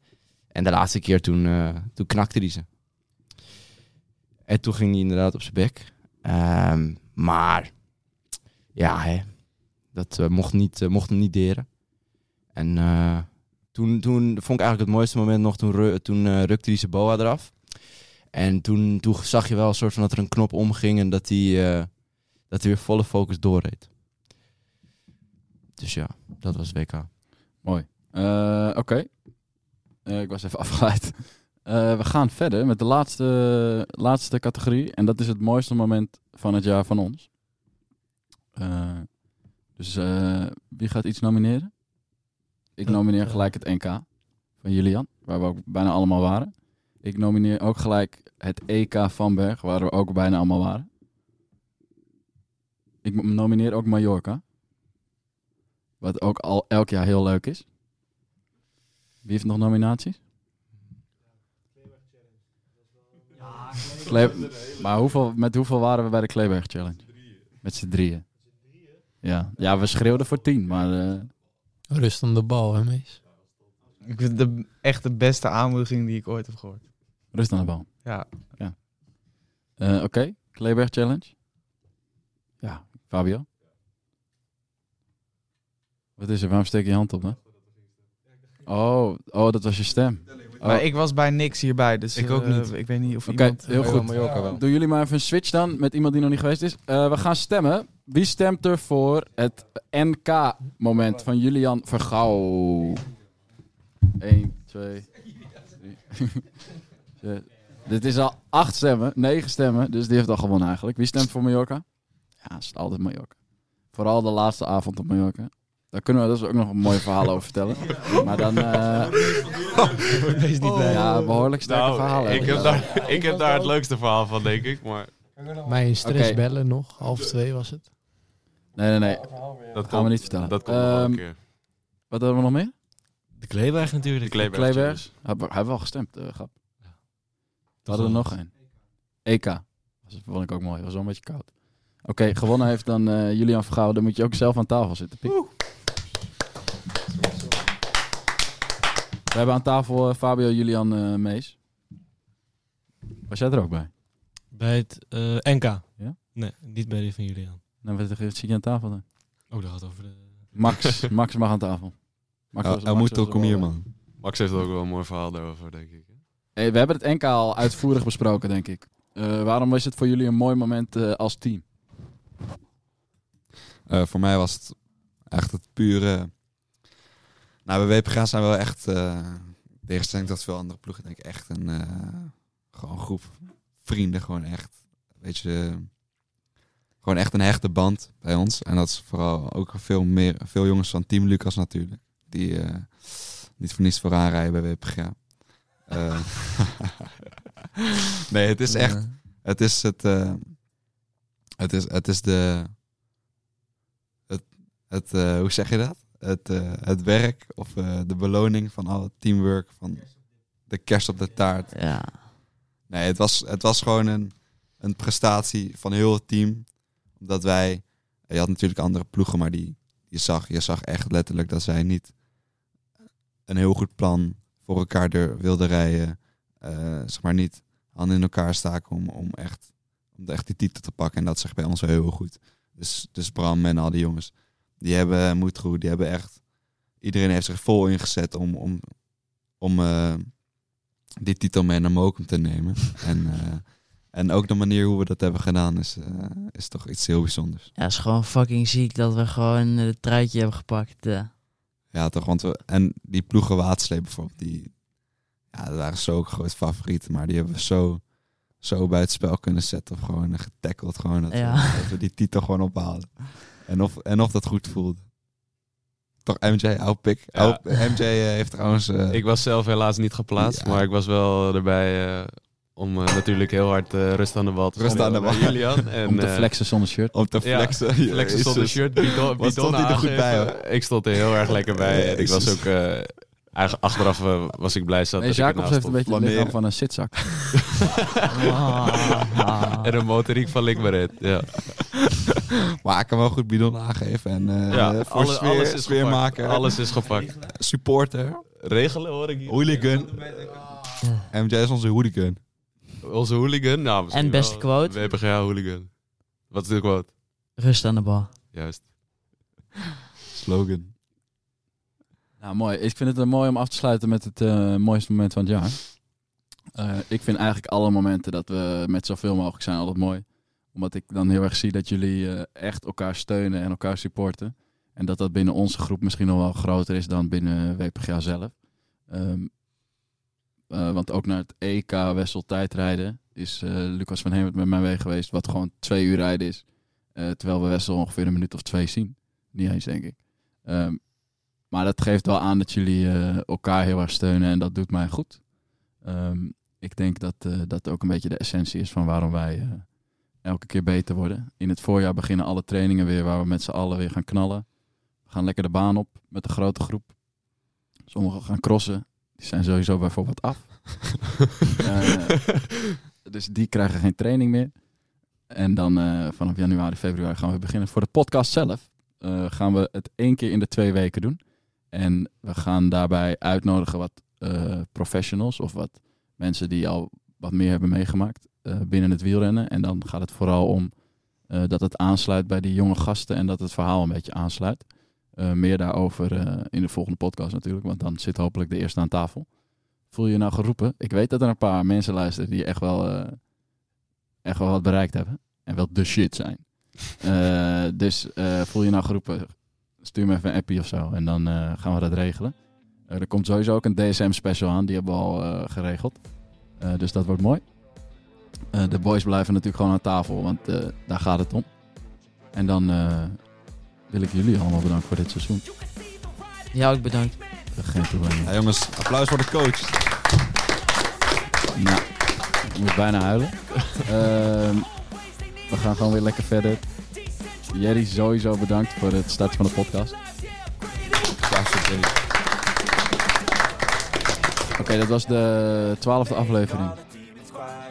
En de laatste keer toen, eh, toen knakte hij ze. En toen ging hij inderdaad op zijn bek. Ehm, maar ja, hè, dat eh, mocht, niet, mocht hem niet deren. En toen, toen vond ik eigenlijk het mooiste moment nog, toen, toen rukte hij zijn boa eraf. En toen, toen zag je wel een soort van dat er een knop omging en dat hij, dat hij weer volle focus doorreed. Dus ja, dat was WK.
Mooi. Eh, Oké. Eh, ik was even afgeleid. Eh, we gaan verder met de laatste, laatste categorie. En dat is het mooiste moment van het jaar van ons. Dus wie gaat iets nomineren? Ik nomineer gelijk het NK van Julian, waar we ook bijna allemaal waren. Ik nomineer ook gelijk het EK van Berg, waar we ook bijna allemaal waren. Ik nomineer ook Mallorca. Wat ook al elk jaar heel leuk is. Wie heeft nog nominaties? Kle- maar hoeveel, met hoeveel waren we bij de Kleeberg Challenge? Met z'n drieën. Ja. ja, we schreeuwden voor tien, maar... eh,
Rust aan de bal, hè, Mees?
Ik vind het de, echt de beste aanmoediging die ik ooit heb gehoord.
Rust aan de bal.
Ja.
ja. Eh, Oké, Kleeberg Challenge. Ja, Fabio. Wat is er? Waarom steek je je hand op, hè? Oh, oh, dat was je stem. Oh.
Maar ik was bij niks hierbij, dus
Ik ook
eh,
niet.
ik weet niet of
Oké,
iemand...
heel goed. Doen jullie maar even een switch dan met iemand die nog niet geweest is. Eh, we gaan stemmen. Wie stemt er voor het NK-moment van Julian Vergouw? 1, 2, 3. Dit is al acht stemmen, negen stemmen, dus die heeft al gewonnen eigenlijk. Wie stemt voor Mallorca? Ja, het is altijd Mallorca. Vooral de laatste avond op Mallorca. Daar kunnen we dus ook nog een mooi verhaal over vertellen. Maar dan... eh
Wees niet blij.
Ja, behoorlijk sterke
Nou,
verhalen.
Ik heb, daar, ik heb daar het leukste verhaal van, denk ik. Maar...
Mij in stress bellen nog. Half twee was het.
Nee, nee, nee.
Dat
gaan we niet vertellen.
dat komt nog wel een
Ehm,
keer.
Wat hebben we nog meer?
De Kleeberg natuurlijk.
De Kleeberg.
Kleeberg. Hebben we al gestemd, eh grap. We hadden er nog één. EK. Dat vond ik ook mooi. Dat was wel een beetje koud. Oké, gewonnen heeft dan eh, Julian Vergouwen. Dan moet je ook zelf aan tafel zitten. Piek. We hebben aan tafel eh, Fabio Julian eh, Mees. Was jij er ook bij?
Bij het eh, NK.
Ja?
Nee, niet bij die van Julian.
Nou, wat zit je aan tafel dan?
Oh, dat gaat over de...
Max, Max mag aan tafel. Max
Ja,
was-
hij
Max
moet
was
ook, kom hier, man. Max heeft ook wel een mooi verhaal daarover, denk ik.
Hey, we hebben het NK al uitvoerig besproken, denk ik. Eh, waarom is het voor jullie een mooi moment eh, als team?
Eh, voor mij was het echt het pure... Nou, zijn we wel echt... eh tegenstelling tot veel andere ploegen, denk ik echt een... eh, gewoon groep vrienden, gewoon echt... Weet je... gewoon echt een hechte band bij ons. En dat is vooral ook veel meer... Veel jongens van Team Lucas natuurlijk. Die eh, niet voor niets voor aanrijden bij WPG. Nee, het is echt... Het is het... het, is, het is de... Het, het, hoe zeg je dat? Het, eh, het werk of eh, de beloning van al het teamwork, van de kerst op de taart.
Ja.
Nee, het was, het was gewoon een, een prestatie van heel het team. Omdat wij, je had natuurlijk andere ploegen, maar die, je, zag, je zag echt letterlijk dat zij niet een heel goed plan voor elkaar door wilden rijden. Eh, zeg maar niet handen in elkaar staken om, om, echt, om echt die titel te pakken. En dat zegt bij ons heel goed. Dus, dus Bram en al die jongens, die hebben Moetroe, die hebben echt... Iedereen heeft zich vol ingezet om, om, om eh, die titel mee naar Mokum te nemen. en, eh, en ook de manier hoe we dat hebben gedaan is, eh, is toch iets heel bijzonders.
Ja, het is gewoon fucking ziek dat we gewoon eh, het truitje hebben gepakt. eh.
Ja, toch? Want we, en die ploegen Watersleep bijvoorbeeld, die, ja, dat waren zo groot favorieten, maar die hebben we zo, zo buitenspel kunnen zetten of gewoon getackeld. Gewoon dat,
Ja.
we, dat we die titel gewoon ophalen. En of, en of dat goed voelde. Toch MJ, oude pik.
Ja.
Oude- MJ eh, heeft trouwens... eh,
Ik was zelf helaas niet geplaatst,
Ja.
maar ik was wel erbij eh, om natuurlijk heel hard eh, rust aan de bal te
Rust aan de bal.
Julian. En,
Om te flexen zonder shirt.
Om te
ja,
flexen.
flexen zonder shirt. Bidon,
stond hij er goed bij,
aangeven. Ik stond er heel erg lekker bij. En ik was ook... eigenlijk achteraf eh, was ik blij zat
Nee,
dat ik
Jacobs heeft een beetje het lichaam van een zitzak.
en een motoriek van Likbaret, ja.
Maar ik kan wel goed bidon aangeven. En eh
Ja,
voor
alle-
sfeer,
alles is
sfeermaker.
gepakt. Alles is gepakt.
Supporter.
Regelen hoor ik hier.
Hooligan. MJ is onze hooligan.
Onze hooligan? Nou,
En beste quote?
WPG hooligan. Wat is de quote?
Rust aan de bal.
Juist.
Slogan.
Nou, mooi. Ik vind het eh, mooi om af te sluiten met het eh, mooiste moment van het jaar. Eh, ik vind eigenlijk alle momenten dat we met zoveel mogelijk zijn altijd mooi. Omdat ik dan heel erg zie dat jullie eh, echt elkaar steunen en elkaar supporten. En dat dat binnen onze groep misschien nog wel groter is dan binnen WPGA zelf. Ehm, eh, want ook naar het EK Wessel tijdrijden is Lucas van Hemert met mij mee geweest. Wat gewoon twee uur rijden is. Terwijl we Wessel ongeveer een minuut of twee zien. Niet eens, denk ik. Ehm, maar dat geeft wel aan dat jullie eh, elkaar heel erg steunen en dat doet mij goed. Ehm, ik denk dat eh, dat ook een beetje de essentie is van waarom wij eh, elke keer beter worden. In het voorjaar beginnen alle trainingen weer waar we met z'n allen weer gaan knallen. We gaan lekker de baan op met een grote groep. Sommigen gaan crossen. Die zijn sowieso bijvoorbeeld af. Dus die krijgen geen training meer. En dan vanaf januari, februari gaan we beginnen. Voor de podcast zelf gaan we het één keer in de twee weken doen. En we gaan daarbij uitnodigen wat eh, professionals of wat mensen die al wat meer hebben meegemaakt eh, binnen het wielrennen. En dan gaat het vooral om eh, dat het aansluit bij die jonge gasten en dat het verhaal een beetje aansluit. Meer daarover in de volgende podcast natuurlijk, want dan zit hopelijk de eerste aan tafel. Voel je je nou geroepen? Ik weet dat er een paar mensen luisteren die echt wel, echt wel wat bereikt hebben. En wel de shit zijn. Dus voel je nou geroepen? Stuur me even een appie of zo en dan eh, gaan we dat regelen. Eh, er komt sowieso ook een DSM special aan, die hebben we al eh, geregeld. Eh, dus dat wordt mooi. Eh, de boys blijven natuurlijk gewoon aan tafel, want eh, daar gaat het om. En dan eh, wil ik jullie allemaal bedanken voor dit seizoen.
Ja, ook bedankt.
Geen probleem.
Ja, jongens, applaus voor de coach.
Nou, ik moet bijna huilen. Ehm, we gaan gewoon weer lekker verder. Jerry, sowieso bedankt voor het starten van de podcast. Oké, dat was de twaalfde aflevering.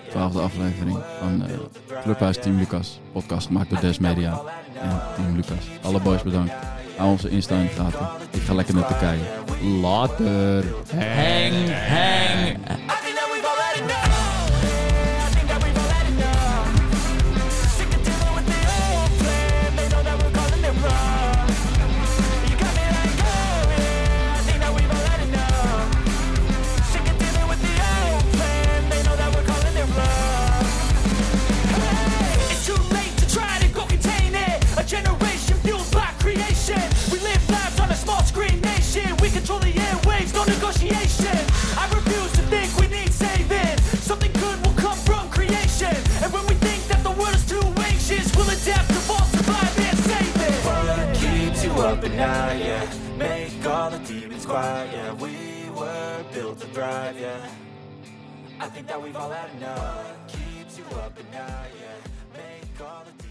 Twaalfde aflevering van eh Clubhuis Team Lucas. Podcast gemaakt door Des Media en Team Lucas. Alle boys bedankt. Hou onze Insta in gaten. Ik ga lekker naar Turkije. Later.
Hang, hang.
Night, yeah. Make all the demons quiet, yeah. We were built to thrive, yeah. I think that we've all had enough. Keeps you up at night, yeah. Make all the demons.